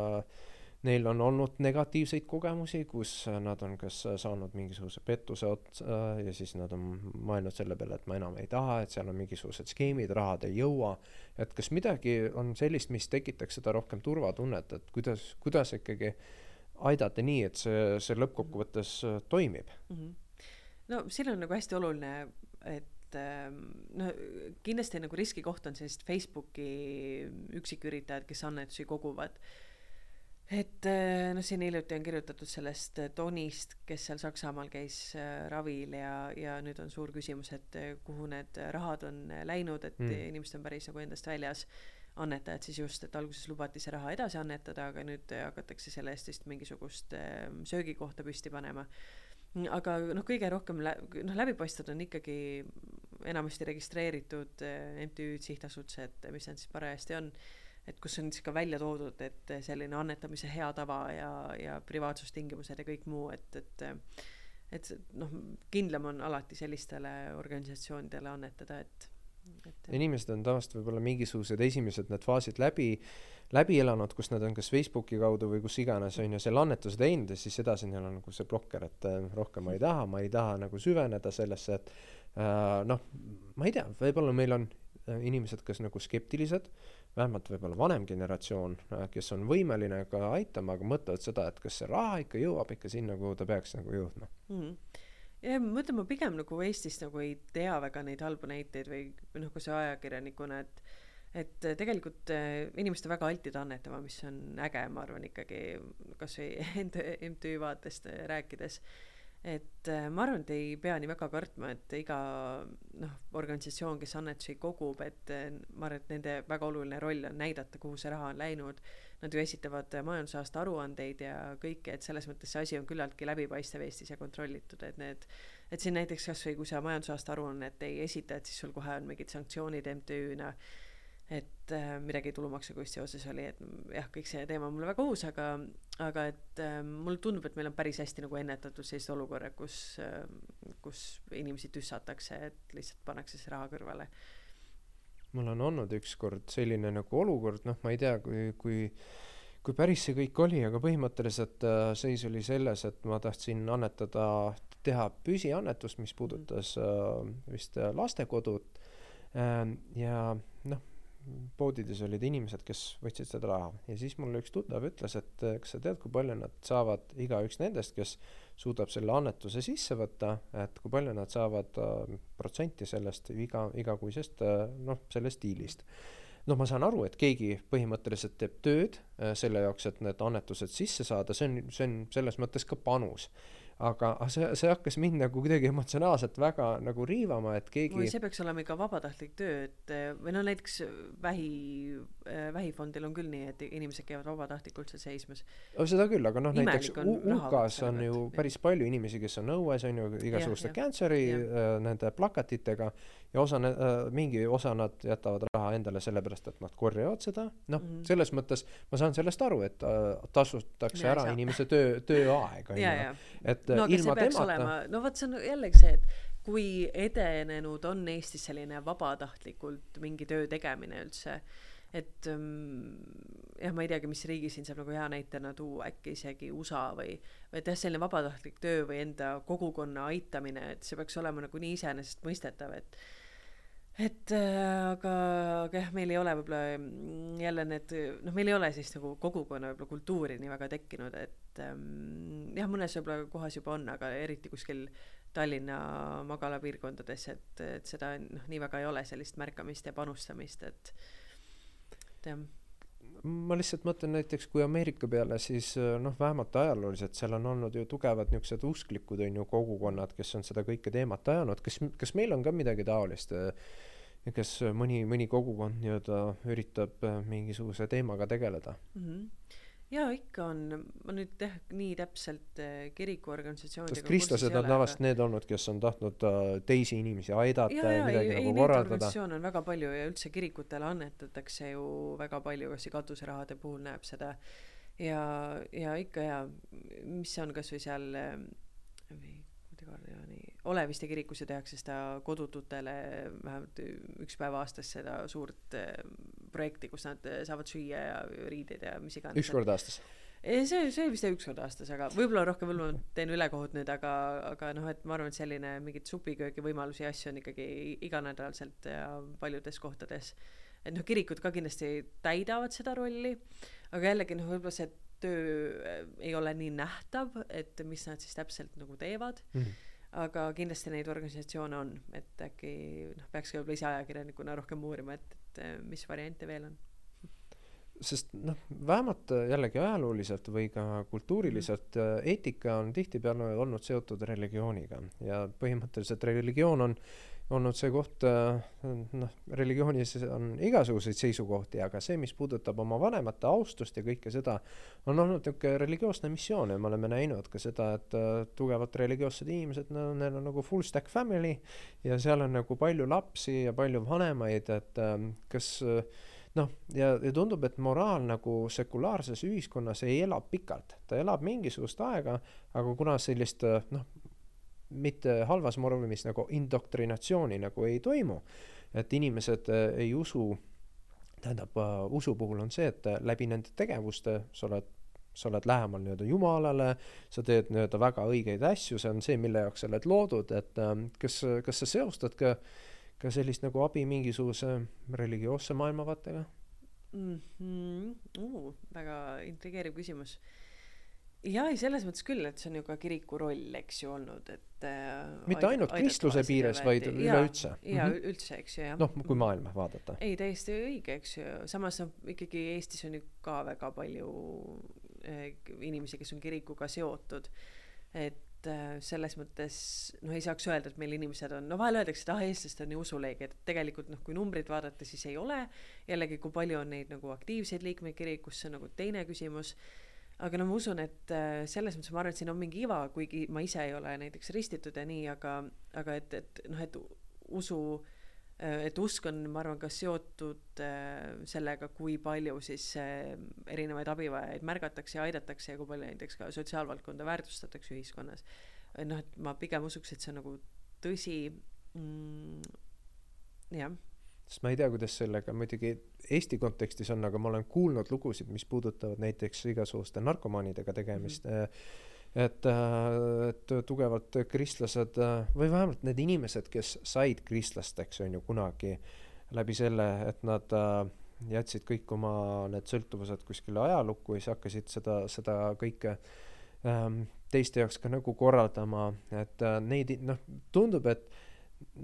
neil on olnud negatiivseid kogemusi, kus nad on kas saanud mingisuguse pettuse otsa äh, ja siis nad on mõelnud selle peale, et ma enam ei taha, et seal on mingisugused skeemid, rahad ei jõua. et kas midagi on sellist, mis tekitaks seda rohkem turvatunnet, et kuidas, kuidas ikkagi äh, aidata nii, et see, see lõppkokkuvõttes äh, toimib mm. -hmm. no siin on nagu hästi oluline, et ähm, no kindlasti nagu riskikoht on sellist Facebooki üksiküritajad, kes annetusi koguvad. et äh, noh, siin hiljuti on kirjutatud sellest Tonist, kes seal Saksamaal käis äh, ravil ja, ja nüüd on suur küsimus, et kuhu need rahad on läinud, et mm. inimesed on päris nagu endast väljas annetajad siis just, et alguses lubati see raha edasi annetada, aga nüüd hakatakse selle eest vist mingisugust ehm, söögikohta püsti panema. aga noh, kõige rohkem lä-, noh, läbipaistvad on ikkagi enamasti registreeritud MTÜ-d, sihtasutused, mis nad siis parajasti on, et kus on siis ka välja toodud, et selline annetamise hea tava ja, ja privaatsustingimused ja kõik muu, et, et et noh, kindlam on alati sellistele organisatsioonidele annetada, et et inimesed on tavaliselt võib-olla mingisugused esimesed need faasid läbi, läbi elanud, kus nad on kas Facebooki kaudu või kus iganes, on ju, selle annetuse teinud ja siis edasi neil on nagu see blokker, et äh, rohkem ma ei taha, ma ei taha nagu süveneda sellesse, et äh, noh, ma ei tea, võib-olla meil on äh, inimesed, kes nagu skeptilised, vähemalt võib-olla vanem generatsioon, kes on võimeline ka aitama, aga mõtlevad seda, et kas see raha ikka jõuab ikka sinna, kuhu ta peaks nagu jõudma mm. -hmm jah, ma mõtlen, ma pigem nagu Eestis nagu ei tea väga neid halbu näiteid või, noh, kas ajakirjanikuna, et et tegelikult äh, inimesed on väga altid annetama, mis on äge, ma arvan ikkagi kasvõi enda MTÜ vaatest rääkides et äh, ma arvan, et ei pea nii väga kartma, et iga noh, organisatsioon, kes annetusi kogub, et äh, ma arvan, et nende väga oluline roll on näidata, kuhu see raha on läinud. Nad ju esitavad majandusaasta aruandeid ja kõike, et selles mõttes see asi on küllaltki läbipaistev Eestis ja kontrollitud, et need, et siin näiteks kasvõi kui sa majandusaasta aruannet ei esita, et siis sul kohe on mingid sanktsioonid MTÜ-na et äh, midagi tulumaksuga vist seoses oli, et jah, kõik see teema on mulle väga uus, aga, aga et äh, mulle tundub, et meil on päris hästi nagu ennetatud sellised olukorrad, kus äh,, kus inimesi tüssatakse, et lihtsalt pannakse see raha kõrvale. Mul on olnud ükskord selline nagu olukord, noh, ma ei tea, kui, kui kui päris see kõik oli, aga põhimõtteliselt äh, seis oli selles, et ma tahtsin annetada, teha püsiannetust, mis puudutas äh, vist äh, lastekodut. Äh, ja noh poodides olid inimesed, kes võtsid seda raha. Ja siis mulle üks tuttav ütles, et eh, kas sa tead, kui palju nad saavad, igaüks nendest, kes suudab selle annetuse sisse võtta, et kui palju nad saavad äh, protsenti sellest iga, igakuisest äh, noh, sellest diilist. noh, ma saan aru, et keegi põhimõtteliselt teeb tööd äh, selle jaoks, et need annetused sisse saada, see on, see on selles mõttes ka panus aga see, see hakkas mind nagu kuidagi emotsionaalselt väga nagu riivama, et keegi see peaks olema ikka vabatahtlik töö, et või no näiteks vähi, äh, vähifondil on küll nii, et inimesed käivad vabatahtlikult seal seismas. seda küll, aga noh, näiteks UK-s on ju päris palju inimesi, kes on õues, on ju, igasuguste cancer'i äh, nende plakatitega ja osa äh,, mingi osa nad jätavad raha endale sellepärast, et nad korjavad seda, noh mm -hmm., selles mõttes ma saan sellest aru, et äh, tasutakse ja, ära saa. inimese töö, tööaeg, on ju, et et no, ilma temata no vot, see on jällegi see, et kui edenenud on Eestis selline vabatahtlikult mingi töö tegemine üldse, et um, jah, ma ei teagi, mis riigi siin saab nagu hea näitena tuua, äkki isegi USA või, või et jah, selline vabatahtlik töö või enda kogukonna aitamine, et see peaks olema nagu nii iseenesestmõistetav, et et äh, aga, aga jah, meil ei ole võib-olla mm, jälle need, noh, meil ei ole siis nagu kogukonna võib-olla kultuuri nii väga tekkinud, et ähm, jah, mõnes võib-olla kohas juba on, aga eriti kuskil Tallinna magalapiirkondades, et, et seda noh, nii väga ei ole sellist märkamist ja panustamist, et, et jah. Ma lihtsalt mõtlen näiteks kui Ameerika peale, siis noh, vähemalt ajalooliselt seal on olnud ju tugevad niisugused usklikud on ju kogukonnad, kes on seda kõike teemat ajanud, kas, kas meil on ka midagi taolist äh, kes mõni, mõni kogukond nii-öelda üritab äh, mingisuguse teemaga tegeleda mm. -hmm. jaa, ikka on, ma nüüd jah, nii täpselt äh, kirikuorganisatsioonidega sest kristlased on tavaliselt need olnud, kes on tahtnud äh, teisi inimesi aidata ja, ja midagi ei, nagu ei, korraldada. organisatsioone on väga palju ja üldse kirikutele annetatakse ju väga palju, kas katuserahade puhul näeb seda ja, ja ikka ja mis see on kasvõi seal Kordioni Oleviste kirikus ju tehakse seda kodututele vähemalt üks päev aastas seda suurt eh, projekti, kus nad eh, saavad süüa ja riideid ja mis iganes. üks kord aastas? see, see vist üks kord aastas, aga võib-olla rohkem, võib-olla ma teen ülekohut nüüd, aga, aga noh, et ma arvan, et selline mingeid supiköögi võimalusi ja asju on ikkagi iganädalaselt ja paljudes kohtades. et noh, kirikud ka kindlasti täidavad seda rolli, aga jällegi noh, võib-olla see töö ei ole nii nähtav, et mis nad siis täpselt nagu teevad mm. -hmm. Aga kindlasti neid organisatsioone on, et äkki noh, peaks ka võib-olla ise ajakirjanikuna rohkem uurima, et, et äh, mis variante veel on sest noh, vähemalt jällegi ajalooliselt või ka kultuuriliselt -hmm. eetika on tihtipeale olnud seotud religiooniga ja põhimõtteliselt religioon on olnud see koht, äh, noh, religioonis on igasuguseid seisukohti, aga see, mis puudutab oma vanemate austust ja kõike seda, on olnud niisugune religioosne missioon ja me oleme näinud ka seda, et uh, tugevad religioossed inimesed, no neil on nagu full stack family ja seal on nagu palju lapsi ja palju vanemaid, et uh, kas noh, ja, ja tundub, et moraal nagu sekulaarses ühiskonnas ei ela pikalt, ta elab mingisugust aega, aga kuna sellist noh, mitte halvas vormis nagu indoktrinatsiooni nagu ei toimu, et inimesed äh, ei usu, tähendab uh, usu puhul on see, et äh, läbi nende tegevuste sa oled, sa oled lähemal nii-öelda Jumalale, sa teed nii-öelda väga õigeid asju, see on see, mille jaoks sa oled loodud, et kas, kas sa seostad ka, ka sellist nagu abi mingisuguse religioosse maailmavaatega mm? -hmm. Uh, väga intrigeeriv küsimus jaa, ei selles mõttes küll, et see on ju ka kiriku roll, eks ju, olnud, et äh, mitte ainult kristluse piires, vaid üleüldse. jaa mm -hmm., üldse, eks ju, jah. noh, kui maailma vaadata. ei, täiesti õige, eks ju, samas noh, ikkagi Eestis on ju ka väga palju äh, inimesi, kes on kirikuga seotud, et äh, selles mõttes noh, ei saaks öelda, et meil inimesed on, no vahel öeldakse, et ah, eestlased on nii usuleiged, et tegelikult noh, kui numbreid vaadata, siis ei ole. jällegi, kui palju on neid nagu aktiivseid liikmeid kirikus, see on nagu teine küsimus aga no ma usun, et äh, selles mõttes ma arvan, et siin on mingi iva, kuigi ma ise ei ole näiteks ristitud ja nii, aga, aga et, et noh, et usu, äh, et usk on, ma arvan, ka seotud äh, sellega, kui palju siis erinevaid abivajajaid märgatakse ja aidatakse ja kui palju näiteks ka sotsiaalvaldkonda väärtustatakse ühiskonnas. noh, et ma pigem usuks, et see on nagu tõsi mm,. jah sest ma ei tea, kuidas sellega muidugi Eesti kontekstis on, aga ma olen kuulnud lugusid, mis puudutavad näiteks igasuguste narkomaanidega tegemist mm. -hmm et, äh, et tugevalt kristlased äh, või vähemalt need inimesed, kes said kristlasteks, on ju kunagi läbi selle, et nad jätsid kõik oma need sõltuvused kuskile ajalukku ja siis hakkasid seda, seda kõike ähm, teiste jaoks ka nagu korraldama, et neid noh, tundub, et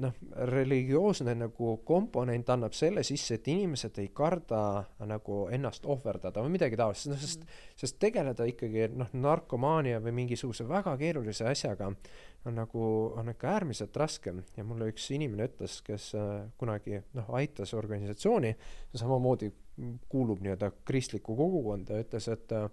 noh, religioosne nagu komponent annab selle sisse, et inimesed ei karda nagu ennast ohverdada või midagi taolist, noh sest mm, sest tegeleda ikkagi noh, narkomaania või mingisuguse väga keerulise asjaga on nagu, on ikka äärmiselt raske. Ja mulle üks inimene ütles, kes äh, kunagi noh, aitas organisatsiooni, samamoodi kuulub nii-öelda kristlikku kogukonda, ütles, et äh,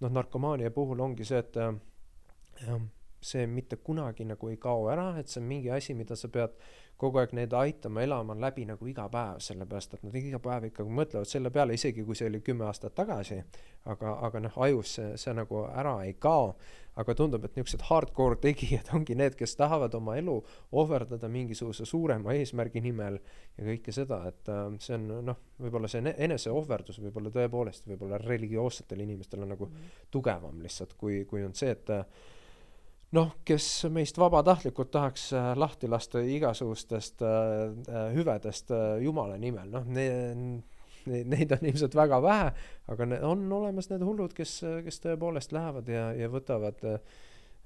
noh, narkomaania puhul ongi see, et äh, see mitte kunagi nagu ei kao ära, et see on mingi asi, mida sa pead kogu aeg neid aitama elama läbi nagu iga päev, sellepärast et nad iga päev ikkagi mõtlevad selle peale, isegi kui see oli kümme aastat tagasi, aga, aga noh, ajus see, see nagu ära ei kao. aga tundub, et niisugused hardcore tegijad ongi need, kes tahavad oma elu ohverdada mingisuguse suurema eesmärgi nimel ja kõike seda, et äh, see on noh, võib-olla see eneseohverdus võib-olla tõepoolest võib-olla religioossetel inimestel on nagu mm -hmm. tugevam lihtsalt, kui, kui on see, et äh, noh, kes meist vabatahtlikult tahaks äh, lahti lasta igasugustest äh, äh hüvedest äh, Jumala nimel, noh ne,, neid on ilmselt väga vähe, aga ne, on olemas need hullud, kes, kes tõepoolest lähevad ja, ja võtavad äh,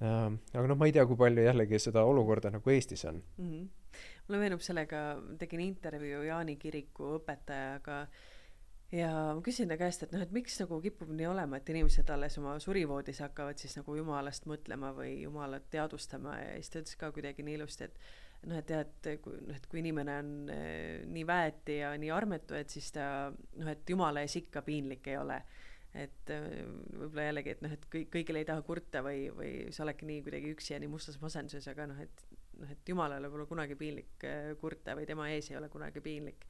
äh, aga noh, ma ei tea, kui palju jällegi seda olukorda nagu Eestis on mm. -hmm. mulle meenub sellega, tegin intervjuu Jaani kiriku õpetajaga äh, ja ma küsin ta käest, et noh, et miks nagu kipub nii olema, et inimesed alles oma surivoodis hakkavad siis nagu jumalast mõtlema või jumalat teadvustama ja siis ta ütles ka kuidagi nii ilusti, et noh, et jah, et kui noh, et kui inimene on eh, nii väeti ja nii armetu, et siis ta noh, et jumala ees ikka piinlik ei ole. et eh, võib-olla jällegi, et noh, et kõik, kõigile ei taha kurta või, või sa oledki nii kuidagi üksi ja nii mustas masenduses, aga noh, et noh, et jumalale pole kunagi piinlik eh, kurta või tema ees ei ole kunagi piinlik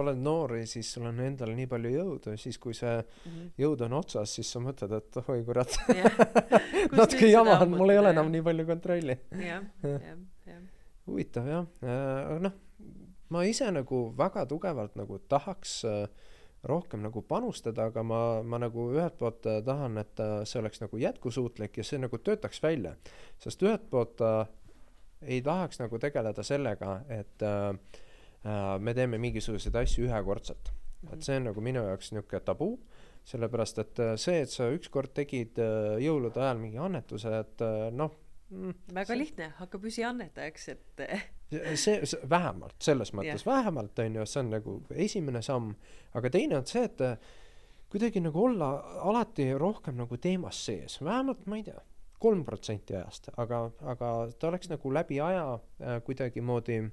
oled noor ja siis sul on endal nii palju jõudu ja siis, kui see mm -hmm. jõud on otsas, siis sa mõtled, et oi kurat natuke jama on, mul ei ole enam nii palju kontrolli. huvitav jah, aga noh, ma ise nagu väga tugevalt nagu tahaks äh, rohkem nagu panustada, aga ma, ma nagu ühelt poolt äh, tahan, et äh, see oleks nagu jätkusuutlik ja see nagu töötaks välja. sest ühelt poolt äh, ei tahaks nagu tegeleda sellega, et äh, Äh, me teeme mingisuguseid asju ühekordselt. et see on nagu minu jaoks niisugune tabu, sellepärast et äh, see, et sa ükskord tegid äh, jõulude ajal mingi annetuse, et noh mm, väga see... lihtne, hakka püsiannetajaks, et see, see, vähemalt, selles mõttes yeah. vähemalt, on ju, see on nagu esimene samm, aga teine on see, et kuidagi nagu olla alati rohkem nagu teemas sees, vähemalt ma ei tea, kolm protsenti ajast, aga, aga ta oleks nagu läbi aja äh, kuidagimoodi äh,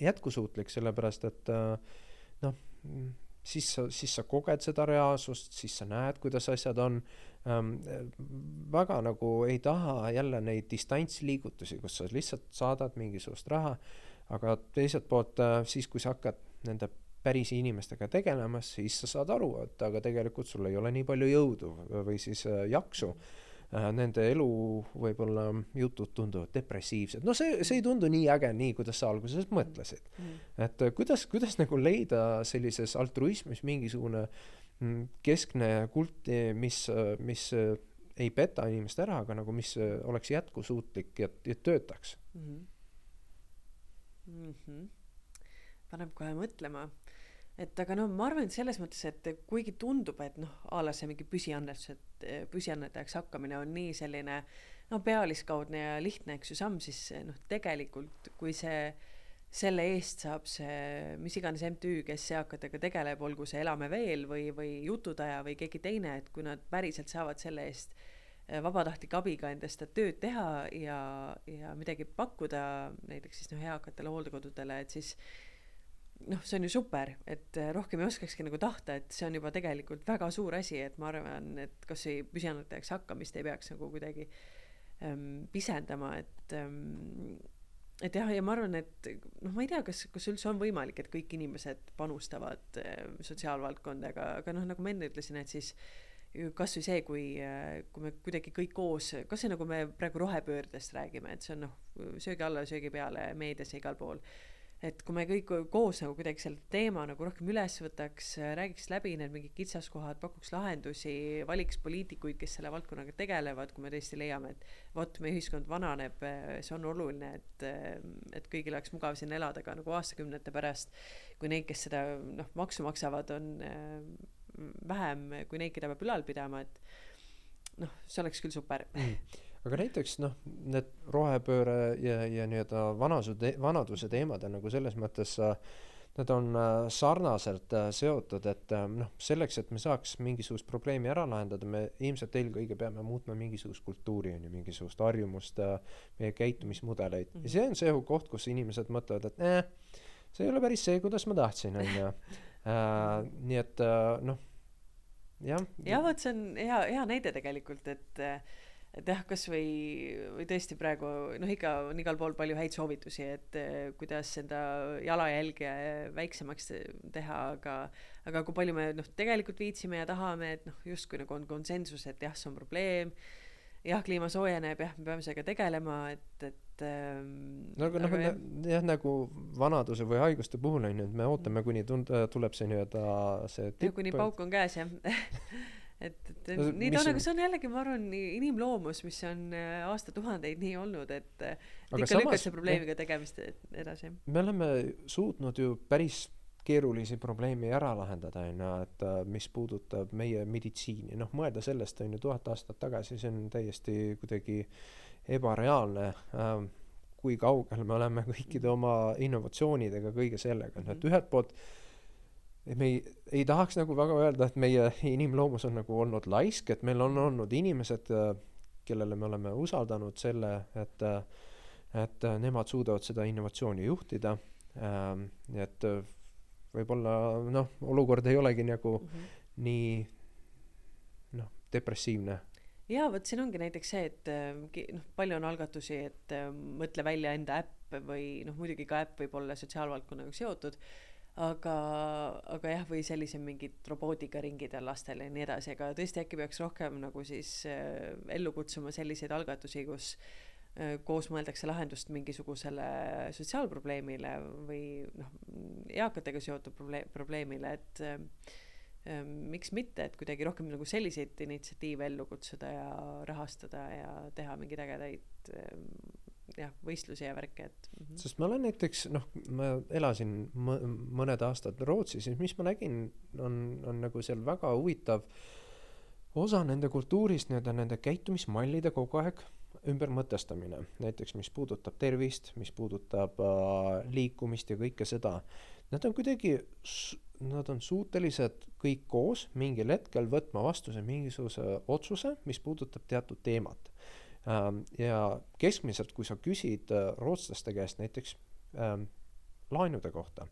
jätkusuutlik, sellepärast et äh, noh, siis sa, siis sa koged seda reaalsust, siis sa näed, kuidas asjad on ähm,. väga nagu ei taha jälle neid distantsliigutusi, kus sa lihtsalt saadad mingisugust raha, aga teiselt poolt äh, siis, kui sa hakkad nende päris inimestega tegelemas, siis sa saad aru, et aga tegelikult sul ei ole nii palju jõudu või siis äh, jaksu Äh, nende elu võib-olla jutud tunduvad depressiivsed, no see, see ei tundu nii äge, nii kuidas sa alguses mõtlesid mm.. et äh, kuidas, kuidas nagu leida sellises altruismis mingisugune mm, keskne kult, mis, mis ei peta inimest ära, aga nagu mis oleks jätkusuutlik ja, ja töötaks mm. -hmm. Mm -hmm. paneb kohe mõtlema et aga noh, ma arvan, et selles mõttes, et kuigi tundub, et noh, a la see mingi püsiannetus, et püsiannetajaks hakkamine on nii selline no pealiskaudne ja lihtne, eks ju, samm, siis noh, tegelikult kui see, selle eest saab see mis iganes MTÜ, kes eakatega tegeleb, olgu see Elame veel või, või Jututaja või keegi teine, et kui nad päriselt saavad selle eest eh, vabatahtliku abiga endast seda tööd teha ja, ja midagi pakkuda näiteks siis noh, eakatele hooldekodudele, et siis noh, see on ju super, et äh, rohkem ei oskakski nagu tahta, et see on juba tegelikult väga suur asi, et ma arvan, et kasvõi püsiannetajaks hakkamist ei peaks nagu kuidagi ähm, pisendama, et ähm, et jah, ja ma arvan, et noh, ma ei tea, kas, kas üldse on võimalik, et kõik inimesed panustavad äh, sotsiaalvaldkonda, aga, aga noh, nagu ma enne ütlesin, et siis kasvõi see, kui, äh, kui me kuidagi kõik koos, kasvõi nagu me praegu rohepöördest räägime, et see on noh, söögi alla, söögi peale meedias ja igal pool et kui me kõik koos nagu kuidagi selle teema nagu rohkem üles võtaks, räägiks läbi need mingid kitsaskohad, pakuks lahendusi, valiks poliitikuid, kes selle valdkonnaga tegelevad, kui me tõesti leiame, et vot, meie ühiskond vananeb, see on oluline, et, et kõigil oleks mugav siin elada ka nagu aastakümnete pärast, kui neid, kes seda noh, maksu maksavad, on vähem kui neid, keda peab ülal pidama, et noh, see oleks küll super. Mm aga näiteks noh, need rohepööre ja, ja nii-öelda vanasuse, vanaduse teemad on nagu selles mõttes äh, Nad on äh, sarnaselt äh, seotud, et äh, noh, selleks, et me saaks mingisugust probleemi ära lahendada, me ilmselt eelkõige peame muutma mingisugust kultuuri, on ju, mingisugust harjumust, meie käitumismudeleid mm. -hmm. ja see on see koht, kus inimesed mõtlevad, et eh, see ei ole päris see, kuidas ma tahtsin, on ju. nii et noh, jah. jah, vot see on hea, hea näide tegelikult, et et jah, kasvõi või tõesti praegu noh, ikka on igal pool palju häid soovitusi, et eh, kuidas enda jalajälge väiksemaks teha, aga aga kui palju me noh, tegelikult viitsime ja tahame, et noh, justkui nagu on konsensus, et jah, see on probleem, jah, kliima soojeneb, jah, me peame sellega tegelema, et, et ähm, no aga noh, jah, nagu vanaduse või haiguste puhul on ju, et me ootame, kuni tund-, tuleb see nii-öelda see tipp kuni pauk on käes, jah et, et no, nii ta on, aga see on jällegi, ma arvan, inimloomus, mis on äh, aastatuhandeid nii olnud, et ikka lükkad see probleemiga tegemist edasi. me oleme suutnud ju päris keerulisi probleeme ära lahendada, on ju, et äh, mis puudutab meie meditsiini, noh, mõelda sellest, on ju, tuhat aastat tagasi, see on täiesti kuidagi ebareaalne äh, kui kaugel me oleme kõikide oma innovatsioonidega, kõige sellega, et ühelt poolt et me ei, ei tahaks nagu väga öelda, et meie inimloomus on nagu olnud laisk, et meil on olnud inimesed, äh, kellele me oleme usaldanud selle, et, äh, et äh, nemad suudavad seda innovatsiooni juhtida. Ähm, et võib-olla noh, olukord ei olegi nagu mm -hmm. nii noh, depressiivne jaa, vot siin ongi näiteks see, et noh, palju on algatusi, et mõtle välja enda äpp või noh, muidugi ka äpp võib olla sotsiaalvaldkonnaga seotud aga, aga jah, või sellise mingid robootikaringid on lastele ja nii edasi, aga tõesti äkki peaks rohkem nagu siis äh, ellu kutsuma selliseid algatusi, kus äh, koos mõeldakse lahendust mingisugusele sotsiaalprobleemile või noh, eakatega seotud probleem, probleemile, et äh, äh, miks mitte, et kuidagi rohkem nagu selliseid initsiatiive ellu kutsuda ja rahastada ja teha mingeid ägedaid äh, jah, võistlusi ja värke, et mm. -hmm. sest ma olen näiteks noh, ma elasin mõ mõned aastad Rootsis, siis mis ma nägin, on, on nagu seal väga huvitav osa nende kultuurist, nii-öelda nende käitumismallide kogu aeg ümbermõtestamine, näiteks mis puudutab tervist, mis puudutab äh, liikumist ja kõike seda. Nad on kuidagi, nad on suutelised kõik koos mingil hetkel võtma vastuse mingisuguse otsuse, mis puudutab teatud teemat ja keskmiselt, kui sa küsid äh, rootslaste käest näiteks ähm, laenude kohta,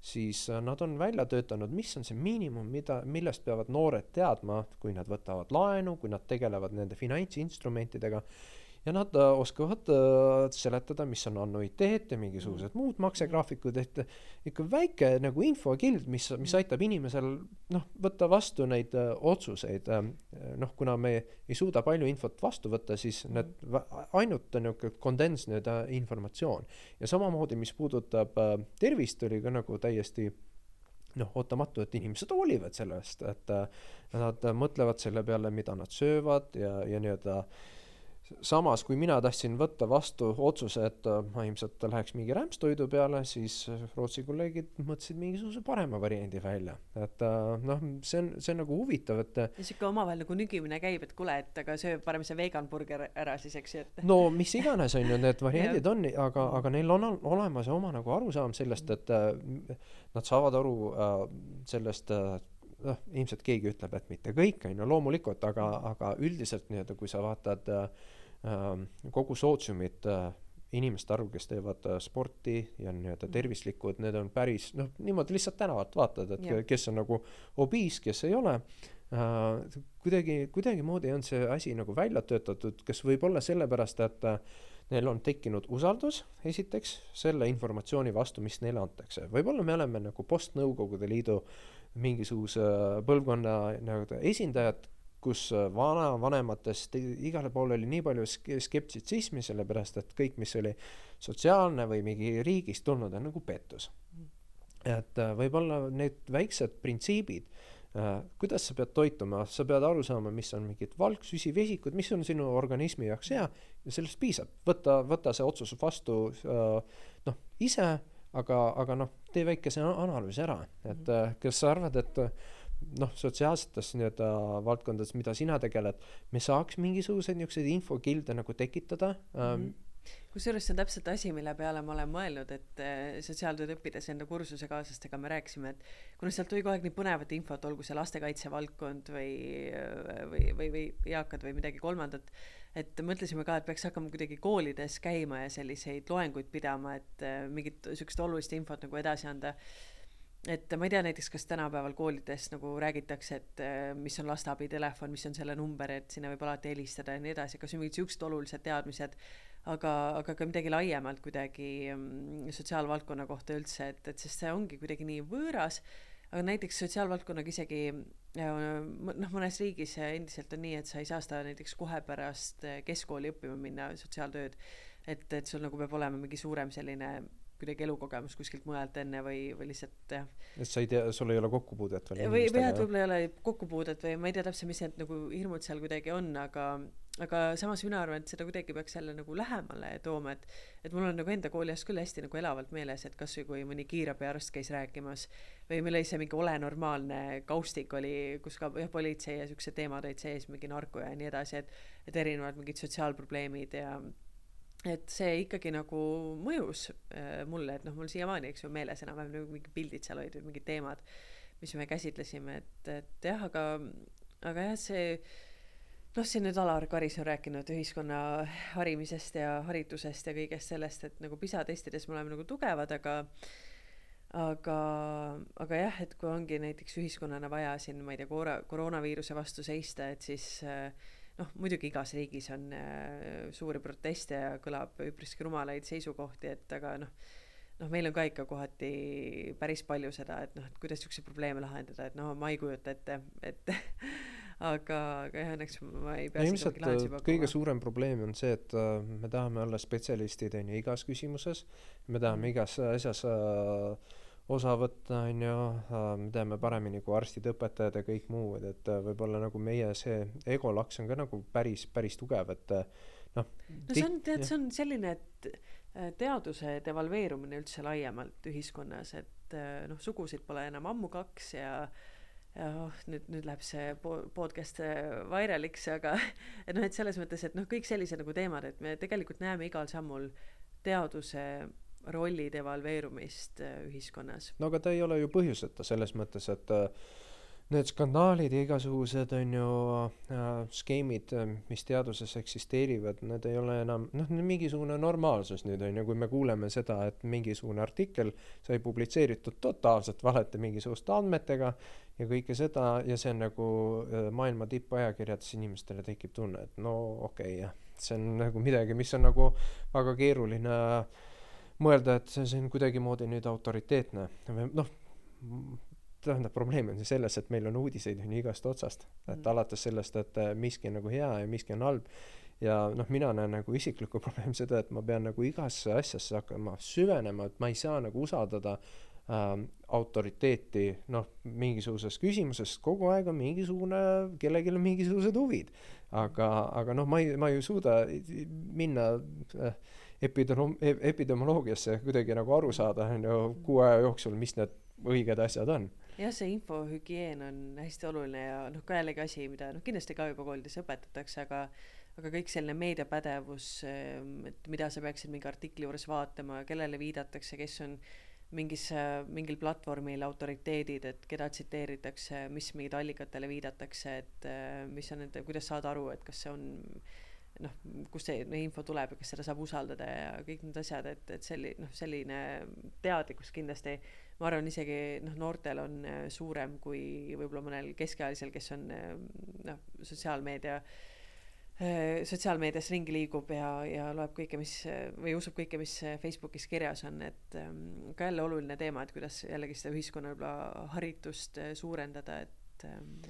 siis äh, nad on välja töötanud, mis on see miinimum, mida, millest peavad noored teadma, kui nad võtavad laenu, kui nad tegelevad nende finantsinstrumentidega ja nad äh, oskavad äh, seletada, mis on annuiteet ja mingisugused mm. muud maksegraafikud, et ikka väike nagu infokild, mis, mis mm. aitab inimesel noh, võtta vastu neid äh, otsuseid. noh, kuna me ei suuda palju infot vastu võtta, siis mm. need ainult niisugune kondens nii-öelda informatsioon. ja samamoodi, mis puudutab tervist, oli ka nagu täiesti noh, ootamatu, et inimesed hoolivad sellest, et nad mõtlevad selle peale, mida nad söövad ja, ja nii-öelda äh, samas, kui mina tahtsin võtta vastu otsuse, et äh, ma ilmselt läheks mingi rämpstoidu peale, siis äh, Rootsi kolleegid mõtlesid mingisuguse parema variandi välja. et äh, noh, see on, see on nagu huvitav, et. sihuke omavahel nagu nügimine käib, et kuule, et aga söö parem see vegan burger ära siis, eks ju, et. no mis iganes on ju, need variandid on, aga, aga neil on olemas oma nagu arusaam sellest, et nad saavad aru sellest noh, ilmselt keegi ütleb, et mitte kõik, on ju, loomulikult, aga, aga üldiselt nii-öelda, kui sa vaatad äh, kogu sootsiumit äh, inimeste arv, kes teevad äh, sporti ja nii-öelda mm. tervislikud, need on päris noh, niimoodi lihtsalt tänavalt vaatad, et ja. kes on nagu obiis, kes ei ole äh,. kuidagi, kuidagimoodi on see asi nagu välja töötatud, kas võib-olla sellepärast, et neil on tekkinud usaldus esiteks selle informatsiooni vastu, mis neile antakse. võib-olla me oleme nagu post-Nõukogude Liidu mingisuguse põlvkonna nii-öelda esindajad, kus äh, vanavanematest igale poole oli nii palju skeptitsismi, sellepärast et kõik, mis oli sotsiaalne või mingi riigist tulnud, on nagu pettus. et äh, võib-olla need väiksed printsiibid, äh, kuidas sa pead toituma, sa pead aru saama, mis on mingid valgsüsivesikud, mis on sinu organismi jaoks hea ja sellest piisab, võta, võta see otsus vastu noh, ise, aga, aga noh, tee väikese analüüsi ära, et kas sa arvad, et noh, sotsiaalsetes nii-öelda valdkondades, mida sina tegeled, me saaks mingisuguseid niisuguseid infokilde nagu tekitada mm. -hmm kusjuures see on täpselt asi, mille peale ma olen mõelnud, et äh, sotsiaaltööd õppides enda kursusekaaslastega me rääkisime, et kuna sealt tuli kogu aeg nii põnevat infot, olgu see lastekaitse valdkond või, või, või, või eakad või midagi kolmandat, et mõtlesime ka, et peaks hakkama kuidagi koolides käima ja selliseid loenguid pidama, et äh, mingit niisugust olulist infot nagu edasi anda et ma ei tea näiteks, kas tänapäeval koolides nagu räägitakse, et äh, mis on lasteabitelefon, mis on selle number, et sinna võib alati helistada ja nii edasi, kas on mingid siuksed olulised teadmised, aga, aga ka midagi laiemalt kuidagi mm, sotsiaalvaldkonna kohta üldse, et, et sest see ongi kuidagi nii võõras, aga näiteks sotsiaalvaldkonnaga isegi noh, mõnes riigis endiselt on nii, et sa ei saa seda näiteks kohe pärast keskkooli õppima minna sotsiaaltööd, et, et sul nagu peab olema mingi suurem selline kuidagi elukogemus kuskilt mujalt enne või, või lihtsalt jah. et sa ei tea, sul ei ole kokkupuudet veel või, või jah, et võib-olla ei ole kokkupuudet või ma ei tea täpselt, mis need nagu hirmud seal kuidagi on, aga aga samas mina arvan, et seda kuidagi peaks jälle nagu lähemale tooma, et et mul on nagu enda kooliajast küll hästi nagu elavalt meeles, et kasvõi kui mõni kiirabiarst käis rääkimas või meil oli see mingi Ole normaalne kaustik oli, kus ka jah, politsei ja siuksed teemad olid sees, mingi narko ja nii edasi, et et erinevad mingid sotsiaalprobleemid ja et see ikkagi nagu mõjus äh, mulle, et noh, mul siiamaani, eks ju, meeles enam-vähem nagu mingid pildid seal olid või mingid teemad, mis me käsitlesime, et, et jah, aga, aga jah, see noh, siin nüüd Alar Karis on rääkinud ühiskonna harimisest ja haridusest ja kõigest sellest, et nagu PISA testides me oleme nagu tugevad, aga aga, aga jah, et kui ongi näiteks ühiskonnana vaja siin, ma ei tea, koroona, koroonaviiruse vastu seista, et siis äh, noh, muidugi igas riigis on äh, suuri proteste ja kõlab üpriski rumalaid seisukohti, et aga noh, noh, meil on ka ikka kohati päris palju seda, et noh, et kuidas niisuguseid probleeme lahendada, et no ma ei kujuta ette, et aga, aga jah, õnneks ma ei pea ilmselt äh, kõige suurem probleem on see, et uh, me tahame olla spetsialistid, on ju, igas küsimuses, me tahame mm. igas asjas uh, osa võtta, on ju, me teame paremini kui arstid, õpetajad ja kõik muu, et, et võib-olla nagu meie see egolaks on ka nagu päris, päris tugev, et noh. no see on, tead, see on selline, et teaduse devalveerumine üldse laiemalt ühiskonnas, et noh, sugusid pole enam ammu kaks ja oh, nüüd, nüüd läheb see podcast vairaliks, aga et noh, et selles mõttes, et noh, kõik sellised nagu teemad, et me tegelikult näeme igal sammul teaduse rolli devalveerumist äh, ühiskonnas. no aga ta ei ole ju põhjuseta selles mõttes, et äh, need skandaalid ja igasugused on ju äh, skeemid, äh, mis teaduses eksisteerivad, need ei ole enam noh, mingisugune normaalsus nüüd on ju, kui me kuuleme seda, et mingisugune artikkel sai publitseeritud totaalselt valete mingisuguste andmetega ja kõike seda ja see on nagu maailma tippajakirjades inimestele tekib tunne, et no okei okay, jah, see on nagu midagi, mis on nagu väga keeruline äh, mõelda, et see, on kuidagimoodi nüüd autoriteetne või noh, tähendab, probleem on selles, et meil on uudiseid on ju igast otsast, et mm. alates sellest, et äh, miski on nagu hea ja miski on halb ja noh, mina näen nagu isiklikku probleemi seda, et ma pean nagu igasse asjasse hakkama süvenema, et ma ei saa nagu usaldada ähm, autoriteeti noh, mingisuguses küsimuses, kogu aeg on mingisugune, kellelgi on mingisugused huvid. aga, aga noh, ma ei, ma ei suuda minna äh, epidemiolo-, epidemioloogiasse kuidagi nagu aru saada, on ju, kuu aja jooksul, mis need õiged asjad on. jah, see infohügieen on hästi oluline ja noh, ka jällegi asi, mida noh, kindlasti ka juba koolides õpetatakse, aga aga kõik selline meediapädevus, ehm, et mida sa peaksid mingi artikli juures vaatama, kellele viidatakse, kes on mingis, mingil platvormil autoriteedid, et keda tsiteeritakse, mis mingid allikatele viidatakse, et mis on nende, kuidas saada aru, et kas see on noh, kust see info tuleb ja kas seda saab usaldada ja kõik need asjad, et, et selli-, noh, selline teadlikkus kindlasti, ma arvan, isegi noh, noortel on äh, suurem kui võib-olla mõnel keskealisel, kes on äh, noh, sotsiaalmeedia äh, sotsiaalmeedias ringi liigub ja, ja loeb kõike, mis või usub kõike, mis Facebookis kirjas on, et ähm, ka jälle oluline teema, et kuidas jällegi seda ühiskonna võib-olla haritust suurendada, et ähm,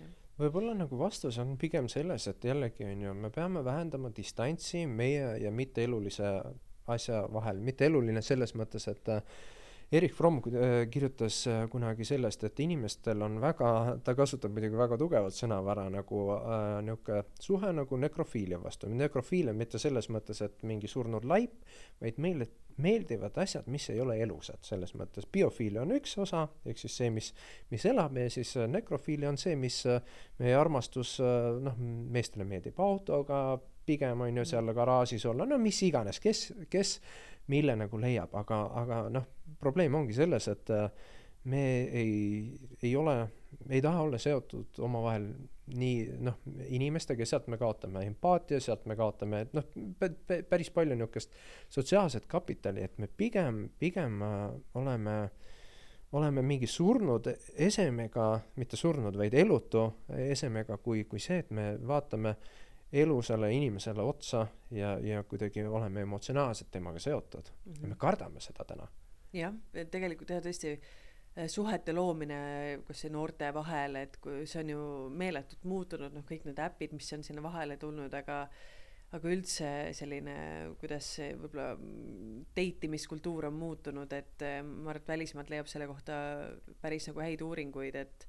võib-olla nagu vastus on pigem selles, et jällegi on ju, me peame vähendama distantsi meie ja mitteelulise asja vahel, mitteeluline selles mõttes, et Erich Fromm äh, kirjutas äh, kunagi sellest, et inimestel on väga, ta kasutab muidugi väga tugevat sõnavara nagu äh, niisugune suhe nagu nekrofiilia vastu. nekrofiilia mitte selles mõttes, et mingi surnud laip, vaid meile meeldivad asjad, mis ei ole elusad, selles mõttes biofiilia on üks osa, ehk siis see, mis, mis elab ja siis äh, nekrofiilia on see, mis meie armastus, noh, meestele meeldib autoga pigem on ju seal garaažis olla, no mis iganes, kes, kes mille nagu leiab, aga, aga noh, probleem ongi selles, et äh, me ei, ei ole, ei taha olla seotud omavahel nii noh, inimestega, sealt me kaotame empaatia, sealt me kaotame, noh, päris palju niisugust sotsiaalset kapitali, et me pigem, pigem äh, oleme, oleme mingi surnud esemega, mitte surnud, vaid elutu esemega, kui, kui see, et me vaatame äh, elusale inimesele otsa ja, ja kuidagi oleme emotsionaalselt temaga seotud mm. -hmm. ja me kardame seda täna. jah, tegelikult jah, tõesti eh, suhete loomine, kas see noorte vahel, et kui see on ju meeletult muutunud, noh, kõik need äpid, mis on sinna vahele tulnud, aga aga üldse selline, kuidas see võib-olla date imiskultuur on muutunud, et eh, ma arvan, et välismaalt leiab selle kohta päris nagu häid uuringuid, et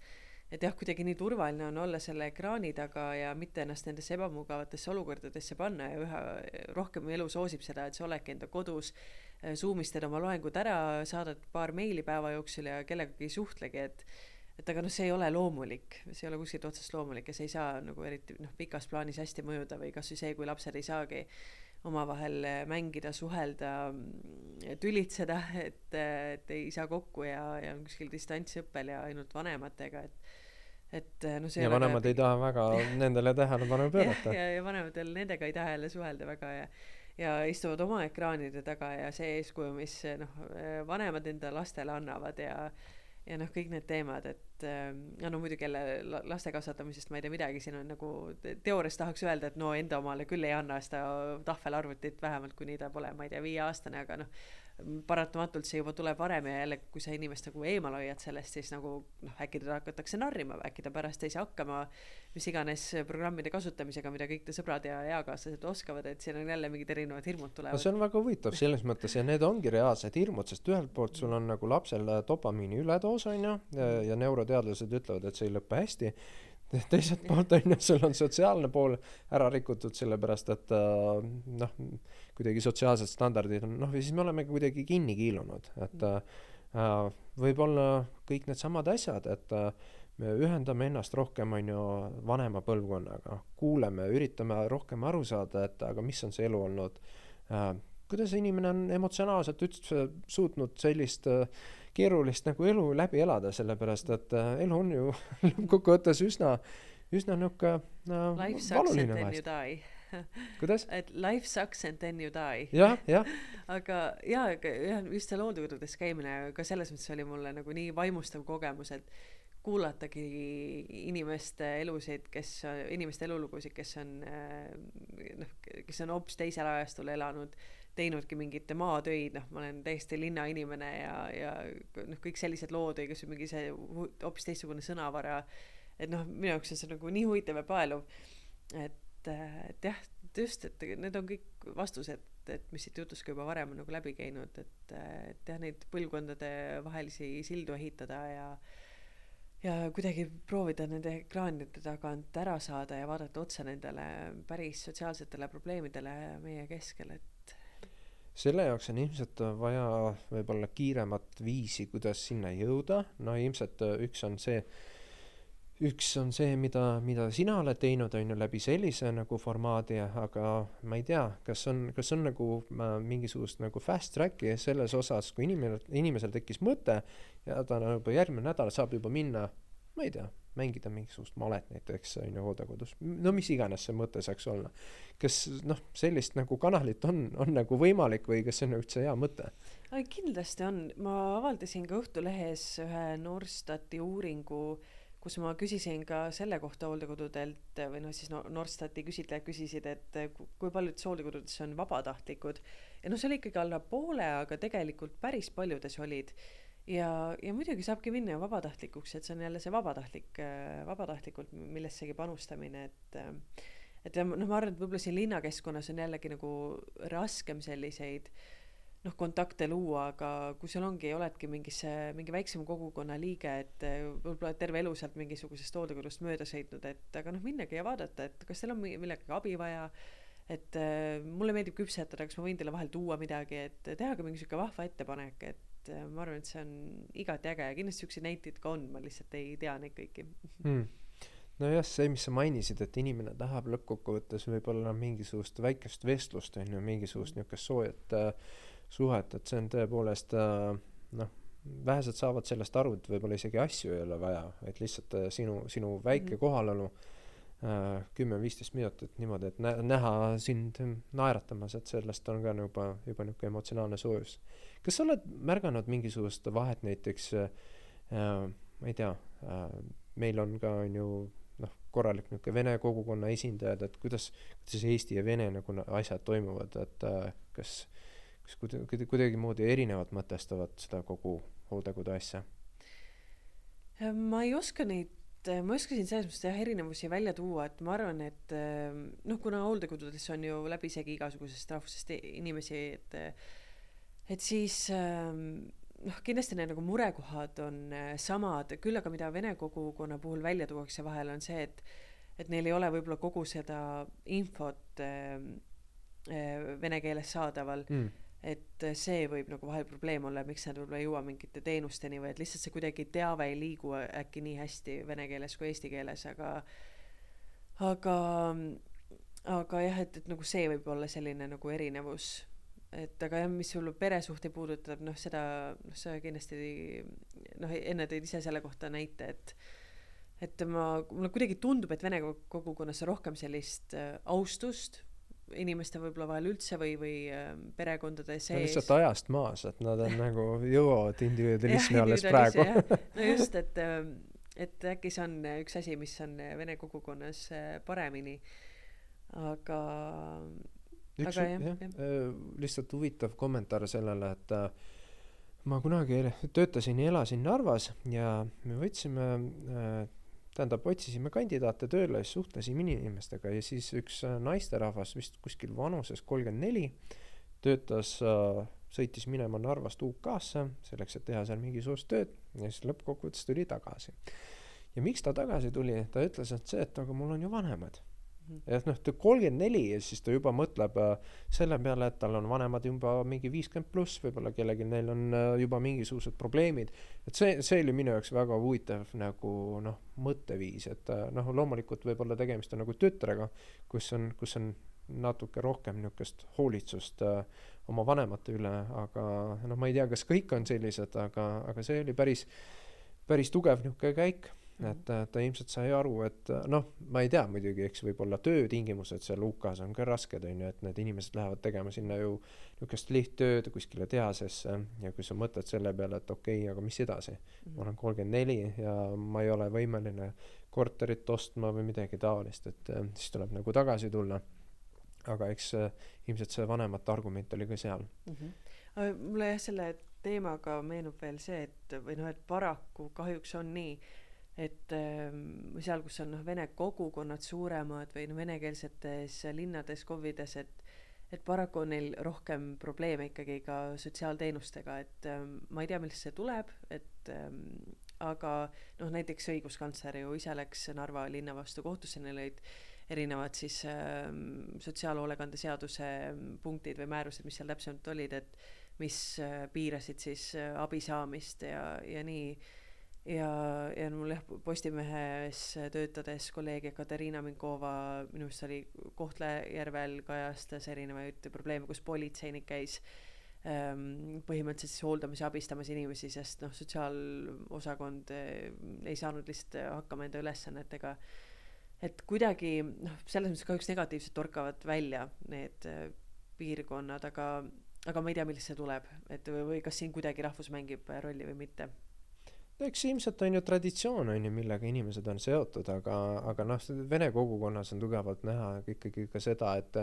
et jah, kuidagi nii turvaline on olla selle ekraani taga ja mitte ennast nendesse ebamugavatesse olukordadesse panna ja üha rohkem elu soosib seda, et sa oledki enda kodus, Zoom'is teed oma loengud ära, saadad paar meili päeva jooksul ja kellegagi ei suhtlegi, et et aga noh, see ei ole loomulik, see ei ole kuskilt otsast loomulik ja see ei saa nagu eriti noh, pikas plaanis hästi mõjuda või kasvõi see, kui lapsed ei saagi omavahel mängida, suhelda, tülitseda, et, et ei saa kokku ja, ja on kuskil distantsõppel ja ainult vanematega, et et noh, see ja vanemad ka... ei taha väga nendele tähelepanu pöörata. ja, ja vanematel nendega ei taha jälle suhelda väga ja ja istuvad oma ekraanide taga ja see eeskuju, mis noh, vanemad enda lastele annavad ja ja noh, kõik need teemad, et ja no muidugi jälle laste kasvatamisest ma ei tea midagi, siin on nagu teoorias tahaks öelda, et no enda omale küll ei anna seda tahvelarvutit, vähemalt kuni ta pole, ma ei tea, viieaastane, aga noh, paratamatult see juba tuleb varem ja jälle, kui sa inimest nagu eemal hoiad sellest, siis nagu noh, äkki teda hakatakse narrima äkki ta pärast ei saa hakkama mis iganes programmide kasutamisega, mida kõik ta sõbrad ja eakaaslased oskavad, et siin on jälle mingid erinevad hirmud tulevad. no see on väga huvitav selles mõttes ja need ongi reaalsed hirmud, sest ühelt poolt sul on nagu lapsel dopamiini üledoos on ju ja, ja neuroteadlased ütlevad, et see ei lõpe hästi teiselt poolt on ju, sul on sotsiaalne pool ära rikutud, sellepärast et äh, noh, kuidagi sotsiaalsed standardid on noh, ja siis me oleme kuidagi kinni kiilunud, et äh, võib-olla kõik needsamad asjad, et äh, me ühendame ennast rohkem, on ju, vanema põlvkonnaga, kuuleme, üritame rohkem aru saada, et aga mis on see elu olnud äh,, kuidas inimene on emotsionaalselt üldse suutnud sellist äh, keerulist nagu elu läbi elada, sellepärast et äh, elu on ju lõppkokkuvõttes üsna, üsna niisugune äh, valuline vahest kuidas? et life sucks and then you die. jah, jah. aga jaa, jah, just seal hooldekodudes käimine ka selles mõttes oli mulle nagu nii vaimustav kogemus, et kuulatagi inimeste elusid, kes, inimeste elulugusid, kes on äh, noh, kes on hoopis teisel ajastul elanud teinudki mingeid maatöid, noh, ma olen täiesti linnainimene ja, ja noh, kõik sellised lood või kas või mingi see hoopis teistsugune sõnavara. et noh, minu jaoks on see nagu nii huvitav ja paeluv. et, et jah, just, et need on kõik vastused, et mis siit jutust ka juba varem on nagu läbi käinud, et, et jah, neid põlvkondade vahelisi sildu ehitada ja ja kuidagi proovida nende ekraanide tagant ära saada ja vaadata otsa nendele päris sotsiaalsetele probleemidele meie keskel, et selle jaoks on ilmselt vaja võib-olla kiiremat viisi, kuidas sinna jõuda, no ilmselt äh, üks on see, üks on see, mida, mida sina oled teinud, on ju, läbi sellise nagu formaadi, aga ma ei tea, kas on, kas on nagu äh, mingisugust nagu fast track'i selles osas, kui inimene, inimesel tekkis mõte ja ta nagu järgmine nädal saab juba minna, ma ei tea mängida mingisugust malet näiteks on ju hooldekodus, no mis iganes see mõte saaks olla. kas noh, sellist nagu kanalit on, on nagu võimalik või kas see on üldse hea mõte? kindlasti on, ma avaldasin ka Õhtulehes ühe Norstati uuringu, kus ma küsisin ka selle kohta hooldekodudelt või noh, siis no Norstati küsitlejad küsisid, et kui paljudes hooldekodudes on vabatahtlikud ja noh, see oli ikkagi alla poole, aga tegelikult päris paljudes olid ja, ja muidugi saabki minna ju vabatahtlikuks, et see on jälle see vabatahtlik, vabatahtlikult millessegi panustamine, et et noh, ma arvan, et võib-olla siin linnakeskkonnas on jällegi nagu raskem selliseid noh, kontakte luua, aga kui sul ongi, oledki mingisse, mingi väiksema kogukonna liige, et äh, võib-olla terve elu sealt mingisugusest hooldekodust mööda sõitnud, et aga noh, minnagi ja vaadata, et kas teil on millegagi abi vaja, et äh, mulle meeldib küpsetada, kas ma võin teile vahel tuua midagi, et tehagi mingi sihuke vahva ettepanek, et äh, ma arvan, et see on igati äge ja kindlasti siukseid näiteid ka on, ma lihtsalt ei tea neid kõiki mm nojah, see, mis sa mainisid, et inimene tahab lõppkokkuvõttes võib-olla mingisugust väikest vestlust, on ju, mingisugust niisugust soojat äh, suhet, et see on tõepoolest äh, noh, vähesed saavad sellest aru, et võib-olla isegi asju ei ole vaja, et lihtsalt äh, sinu, sinu väike mm -hmm. kohalolu kümme-viisteist minutit niimoodi, et nä-, näha sind naeratamas, et sellest on ka juba, juba niisugune emotsionaalne soojus. Kas sa oled märganud mingisugust vahet näiteks äh, ma ei tea äh,, meil on ka, on ju noh, korralik niisugune vene kogukonna esindajad, et kuidas, kuidas Eesti ja Vene nagu asjad toimuvad, et äh, kas kas kuidagi, kuidagimoodi erinevalt mõtestavad seda kogu hooldekodu asja? ma ei oska neid, ma ei oska siin selles mõttes jah, erinevusi välja tuua, et ma arvan, et noh, kuna hooldekodudes on ju läbisegi igasugusest rahvusest inimesi, et et siis noh, kindlasti need nagu murekohad on samad, küll aga mida vene kogukonna puhul välja tuuakse vahel, on see, et et neil ei ole võib-olla kogu seda infot äh, vene keeles saadaval. Mm. Et see võib nagu vahel probleem olla, miks nad võib-olla ei jõua mingite teenusteni või et lihtsalt see kuidagi teave ei liigu äkki nii hästi vene keeles kui eesti keeles, aga aga aga jah, et, et nagu see võib olla selline nagu erinevus. Et aga jah, mis sul peresuhteid puudutab, noh, seda, noh, sa kindlasti noh, enne tõid ise selle kohta näite, et et ma, mulle kuidagi tundub, et vene kogukonnas on rohkem sellist äh, austust inimeste võib-olla vahel üldse või, või ähm, perekondade sees. lihtsalt ajast maas, et nad on nagu, jõuavad individualismi alles praegu. no just, et, ähm, et äkki see on üks asi, mis on vene kogukonnas äh, paremini, aga. Üks, jah, jah., äh, lihtsalt huvitav kommentaar sellele, et äh, ma kunagi töötasin ja elasin Narvas ja me võtsime tähendab, otsisime kandidaate tööle, suhtlesime inimestega ja siis üks äh, naisterahvas vist kuskil vanuses kolmkümmend neli töötas, äh, sõitis minema Narvast UK-sse selleks, et teha seal mingisugust tööd ja siis lõppkokkuvõttes tuli tagasi. ja miks ta tagasi tuli, ta ütles, et see, et aga mul on ju vanemad et noh, ta kolmkümmend neli ja siis ta juba mõtleb äh, selle peale, et tal on vanemad juba mingi viiskümmend pluss, võib-olla kellelgi neil on äh, juba mingisugused probleemid. et see, see oli minu jaoks väga huvitav nagu noh, mõtteviis, et äh, noh, loomulikult võib-olla tegemist on nagu tütrega, kus on, kus on natuke rohkem niisugust hoolitsust äh, oma vanemate üle, aga noh, ma ei tea, kas kõik on sellised, aga, aga see oli päris, päris tugev niisugune käik et äh, ta ilmselt sai aru, et noh, ma ei tea muidugi, eks võib-olla töötingimused seal UK-s on ka rasked, on ju, et need inimesed lähevad tegema sinna ju niisugust lihttööd kuskile tehasesse ja kui sa mõtled selle peale, et okei okay,, aga mis edasi mm, -hmm. ma olen kolmkümmend neli ja ma ei ole võimeline korterit ostma või midagi taolist, et äh, siis tuleb nagu tagasi tulla. aga eks ilmselt see vanemate argument oli ka seal mm. -hmm. mulle jah, selle teemaga meenub veel see, et või noh, et paraku kahjuks on nii et äh, seal, kus on noh, vene kogukonnad suuremad või noh, venekeelsetes linnades, KOV-ides, et et paraku on neil rohkem probleeme ikkagi ka sotsiaalteenustega, et ähm, ma ei tea, millest see tuleb, et ähm, aga noh, näiteks õiguskantsler ju ise läks Narva linna vastu kohtusse, neil olid erinevad siis sotsiaalhoolekande seaduse punktid või määrused, mis seal täpsemalt olid, et mis piirasid siis abi saamist ja, ja nii ja, ja mul jah, Postimehes töötades kolleeg Katariina Minkova minu meelest oli Kohtla-Järvel kajastas erinevaid probleeme, kus politseinik käis ähm, põhimõtteliselt siis hooldamas ja abistamas inimesi, sest noh, sotsiaalosakond äh, ei saanud lihtsalt hakkama enda ülesannetega. et kuidagi noh, selles mõttes kahjuks negatiivselt torkavad välja need äh, piirkonnad, aga, aga ma ei tea, millest see tuleb, et või, või kas siin kuidagi rahvus mängib rolli või mitte eks ilmselt on ju traditsioon on ju, millega inimesed on seotud, aga, aga noh, vene kogukonnas on tugevalt näha ikkagi ka seda, et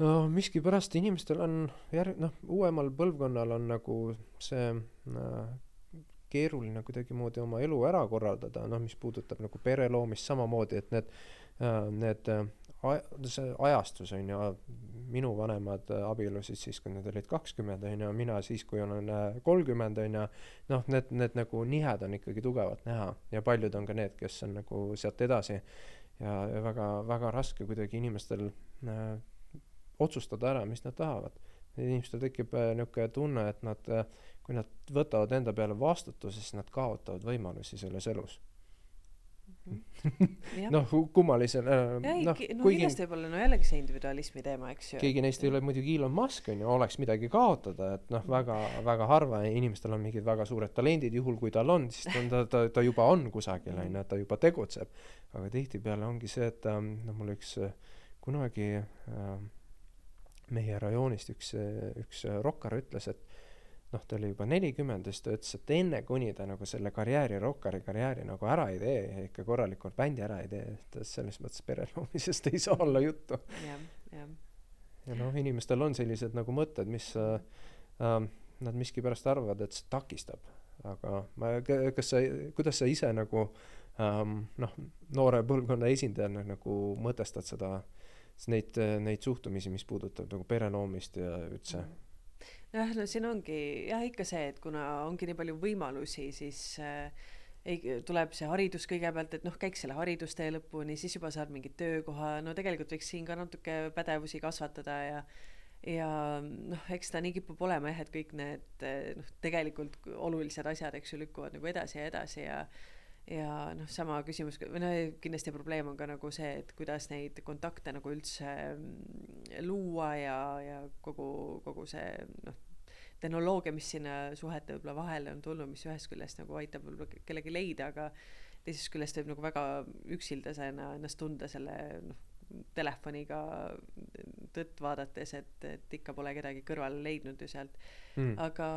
no miskipärast inimestel on järg-, noh, uuemal põlvkonnal on nagu see no, keeruline kuidagimoodi oma elu ära korraldada, noh, mis puudutab nagu pere loomist samamoodi, et need, need see ajastus on ju, minu vanemad abiellusid siis, kui nad olid kakskümmend on ju, mina siis, kui olen äh, kolmkümmend on ju, noh, need, need nagu nihed on ikkagi tugevalt näha ja paljud on ka need, kes on nagu sealt edasi ja, ja väga, väga raske kuidagi inimestel äh, otsustada ära, mis nad tahavad. inimestel tekib äh, niisugune tunne, et nad äh,, kui nad võtavad enda peale vastutuse, siis nad kaotavad võimalusi selles elus noh, kummalisel äh,, noh, no kuigi kindlasti võib-olla no jällegi see individualismi teema, eks ju. keegi neist ei ole muidugi Elon Musk on ju, oleks midagi kaotada, et noh, väga, väga harva inimestel on mingid väga suured talendid, juhul kui tal on, siis ta on, ta, ta, ta juba on kusagil on ju, ta juba tegutseb. aga tihtipeale ongi see, et ähm, noh, mul üks äh, kunagi äh, meie rajoonist üks, üks rokkar ütles, et noh, ta oli juba nelikümmend ja siis ta ütles, et enne kuni ta nagu selle karjääri, rokkari karjääri nagu ära ei tee ja ikka korralikult bändi ära ei tee, et selles mõttes pere loomisest ei saa olla juttu. ja noh, inimestel on sellised nagu mõtted, mis äh, äh, nad miskipärast arvavad, et see takistab, aga ma, kas sa, kuidas sa ise nagu ähm, noh, noore põlvkonna esindajana nagu mõtestad seda, neid, neid suhtumisi, mis puudutab nagu pere loomist ja üldse mm? Jah, no siin ongi jah, ikka see, et kuna ongi nii palju võimalusi, siis äh, ei, tuleb see haridus kõigepealt, et noh, käiks selle haridustee lõpuni, siis juba saad mingi töökoha, no tegelikult võiks siin ka natuke pädevusi kasvatada ja ja noh, eks ta nii kipub olema jah, et kõik need noh, tegelikult olulised asjad, eks ju, lükkuvad nagu edasi ja edasi ja ja noh, sama küsimus või noh, kindlasti probleem on ka nagu see, et kuidas neid kontakte nagu üldse mm, luua ja, ja kogu, kogu see noh, tehnoloogia, mis sinna suhete võib-olla vahele on tulnud, mis ühest küljest nagu aitab võib-olla kellegi leida, aga teisest küljest võib nagu väga üksildasena ennast tunda selle noh, telefoniga tõtt vaadates, et, et ikka pole kedagi kõrvale leidnud ju sealt. Mm.. aga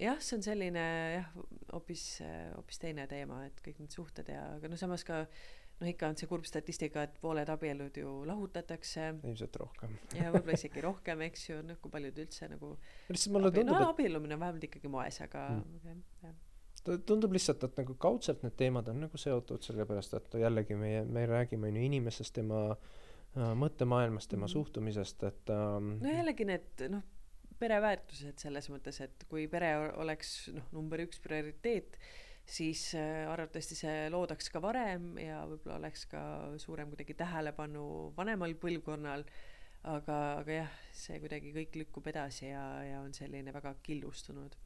jah, see on selline jah, hoopis, hoopis teine teema, et kõik need suhted ja, aga no samas ka noh, ikka on see kurb statistika, et pooled abielud ju lahutatakse. ilmselt rohkem ja võib-olla isegi rohkem, eks ju, noh, kui paljud üldse nagu. lihtsalt mulle tundub no, et. abiellumine on vähemalt ikkagi moes, aga mm. jah, tundub lihtsalt, et nagu kaudselt need teemad on nagu seotud, sellepärast et jällegi meie, me räägime on ju inimesest, tema äh, mõttemaailmast, tema mm. suhtumisest, et ähm, no jällegi need noh, pereväärtused selles mõttes, et kui pere oleks noh, number üks prioriteet, siis äh, arvatavasti see loodaks ka varem ja võib-olla oleks ka suurem kuidagi tähelepanu vanemal põlvkonnal. aga, aga jah, see kuidagi kõik lükkub edasi ja, ja on selline väga killustunud.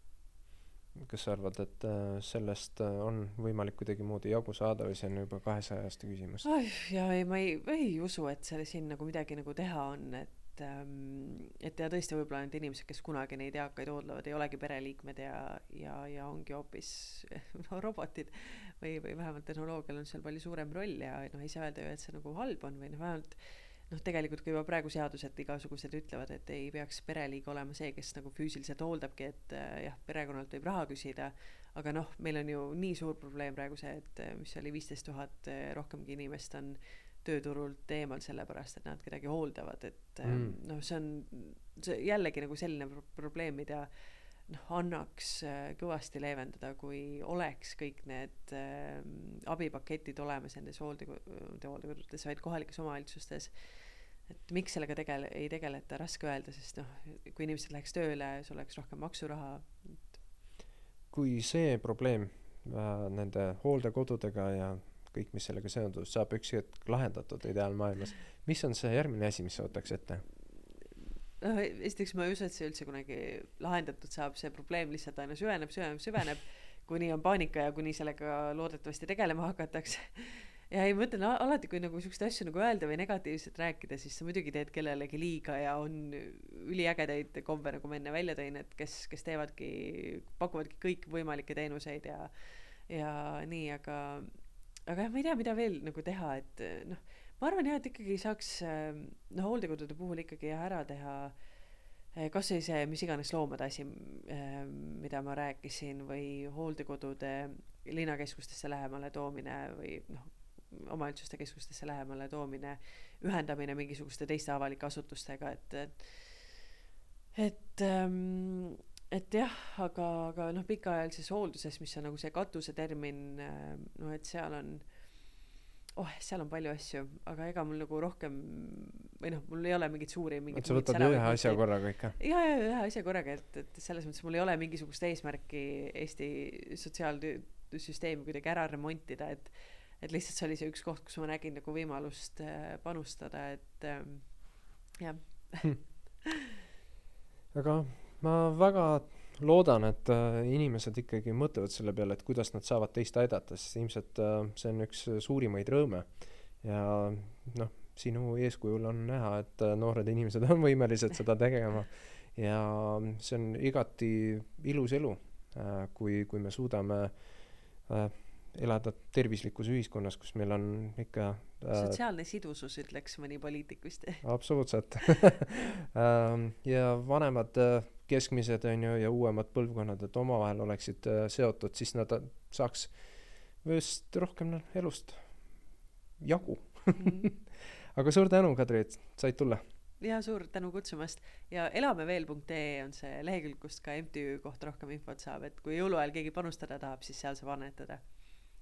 kas sa arvad, et äh, sellest äh, on võimalik kuidagimoodi jagu saada või see on juba kahesaja aasta küsimus? ja ei, ma ei, ei usu, et selle siin nagu midagi nagu teha on, et et ähm, et ja tõesti võib-olla need inimesed, kes kunagi neid eakaid hooldavad, ei olegi pereliikmed ja, ja, ja ongi hoopis no, robotid. või, või vähemalt tehnoloogial on seal palju suurem roll ja noh, ei saa öelda ju, et see nagu halb on või noh, vähemalt noh, tegelikult ka juba praegu seadused igasugused ütlevad, et ei peaks pereliige olema see, kes nagu füüsiliselt hooldabki, et äh, jah, perekonnalt võib raha küsida, aga noh, meil on ju nii suur probleem praegu see, et mis oli viisteist tuhat äh, rohkemgi inimest on tööturult eemal sellepärast, et nad kedagi hooldavad, et mm. noh, see on see jällegi nagu selline pro probleem, mida noh, annaks äh, kõvasti leevendada, kui oleks kõik need äh, abipaketid olemas nendes hooldekodu, hooldekodudes, vaid kohalikes omavalitsustes. et miks sellega tegele-, ei tegeleta, raske öelda, sest noh, kui inimesed läheks tööle, sul oleks rohkem maksuraha kui see probleem äh, nende hooldekodudega ja kõik, mis sellega seondub, saab üks hetk lahendatud ideaalmaailmas. mis on see järgmine asi, mis sa võtaks ette? noh, esiteks ma ei usu, et see üldse kunagi lahendatud saab, see probleem lihtsalt aina süveneb, süveneb, süveneb, kuni on paanika ja kuni sellega loodetavasti tegelema hakatakse. ja ei, ma mõtlen alati, kui nagu siukseid asju nagu öelda või negatiivselt rääkida, siis sa muidugi teed kellelegi liiga ja on üliägedaid KOV-e, nagu ma enne välja tõin, et kes, kes teevadki, pakuvadki kõikvõimalikke teenuseid ja ja nii, aga aga jah, ma ei tea, mida veel nagu teha, et eh, noh, ma arvan jah, et ikkagi saaks eh, noh, hooldekodude puhul ikkagi ära teha eh, kasvõi see mis iganes loomade asi, mida ma rääkisin, või hooldekodude linnakeskustesse lähemale toomine või noh, omavalitsuste keskustesse lähemale toomine, ühendamine mingisuguste teiste avalike asutustega, et, et et ähm, et jah, aga, aga noh, pikaajalises hoolduses, mis on nagu see katusetermin, noh, et seal on, oh seal on palju asju aga ega mul nagu rohkem või noh mul ei ole mingeid suuri mingeid sa võtad ühe asja korraga ikka? Ja ja ühe asja korraga et et selles mõttes mul ei ole mingisugust eesmärki Eesti sotsiaalsüsteemi kuidagi ära remontida et et lihtsalt see oli see üks koht kus ma nägin nagu võimalust äh, panustada et ähm, jah. Hm. aga ma väga loodan, et äh, inimesed ikkagi mõtlevad selle peale, et kuidas nad saavad teist aidata, sest ilmselt äh, see on üks suurimaid rõõme. ja noh, sinu eeskujul on näha, et äh, noored inimesed on võimelised seda tegema. ja see on igati ilus elu, kui, kui me suudame elada tervislikus ühiskonnas, kus meil on ikka äh, sotsiaalne sidusus, ütleks mõni poliitik vist absoluutselt ähm, ja vanemad äh, keskmised on ju ja uuemad põlvkonnad, et omavahel oleksid äh, seotud, siis nad saaks just rohkem elust jagu mm. aga suur tänu, Kadri, et said tulla. ja suur tänu kutsumast ja elameveel.ee on see lehekülg, kust ka MTÜ kohta rohkem infot saab, et kui jõuluajal keegi panustada tahab, siis seal saab annetada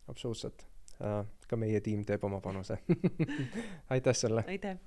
absoluutselt. Äh, ka meie tiim teeb oma panuse aitäh sulle! aitäh!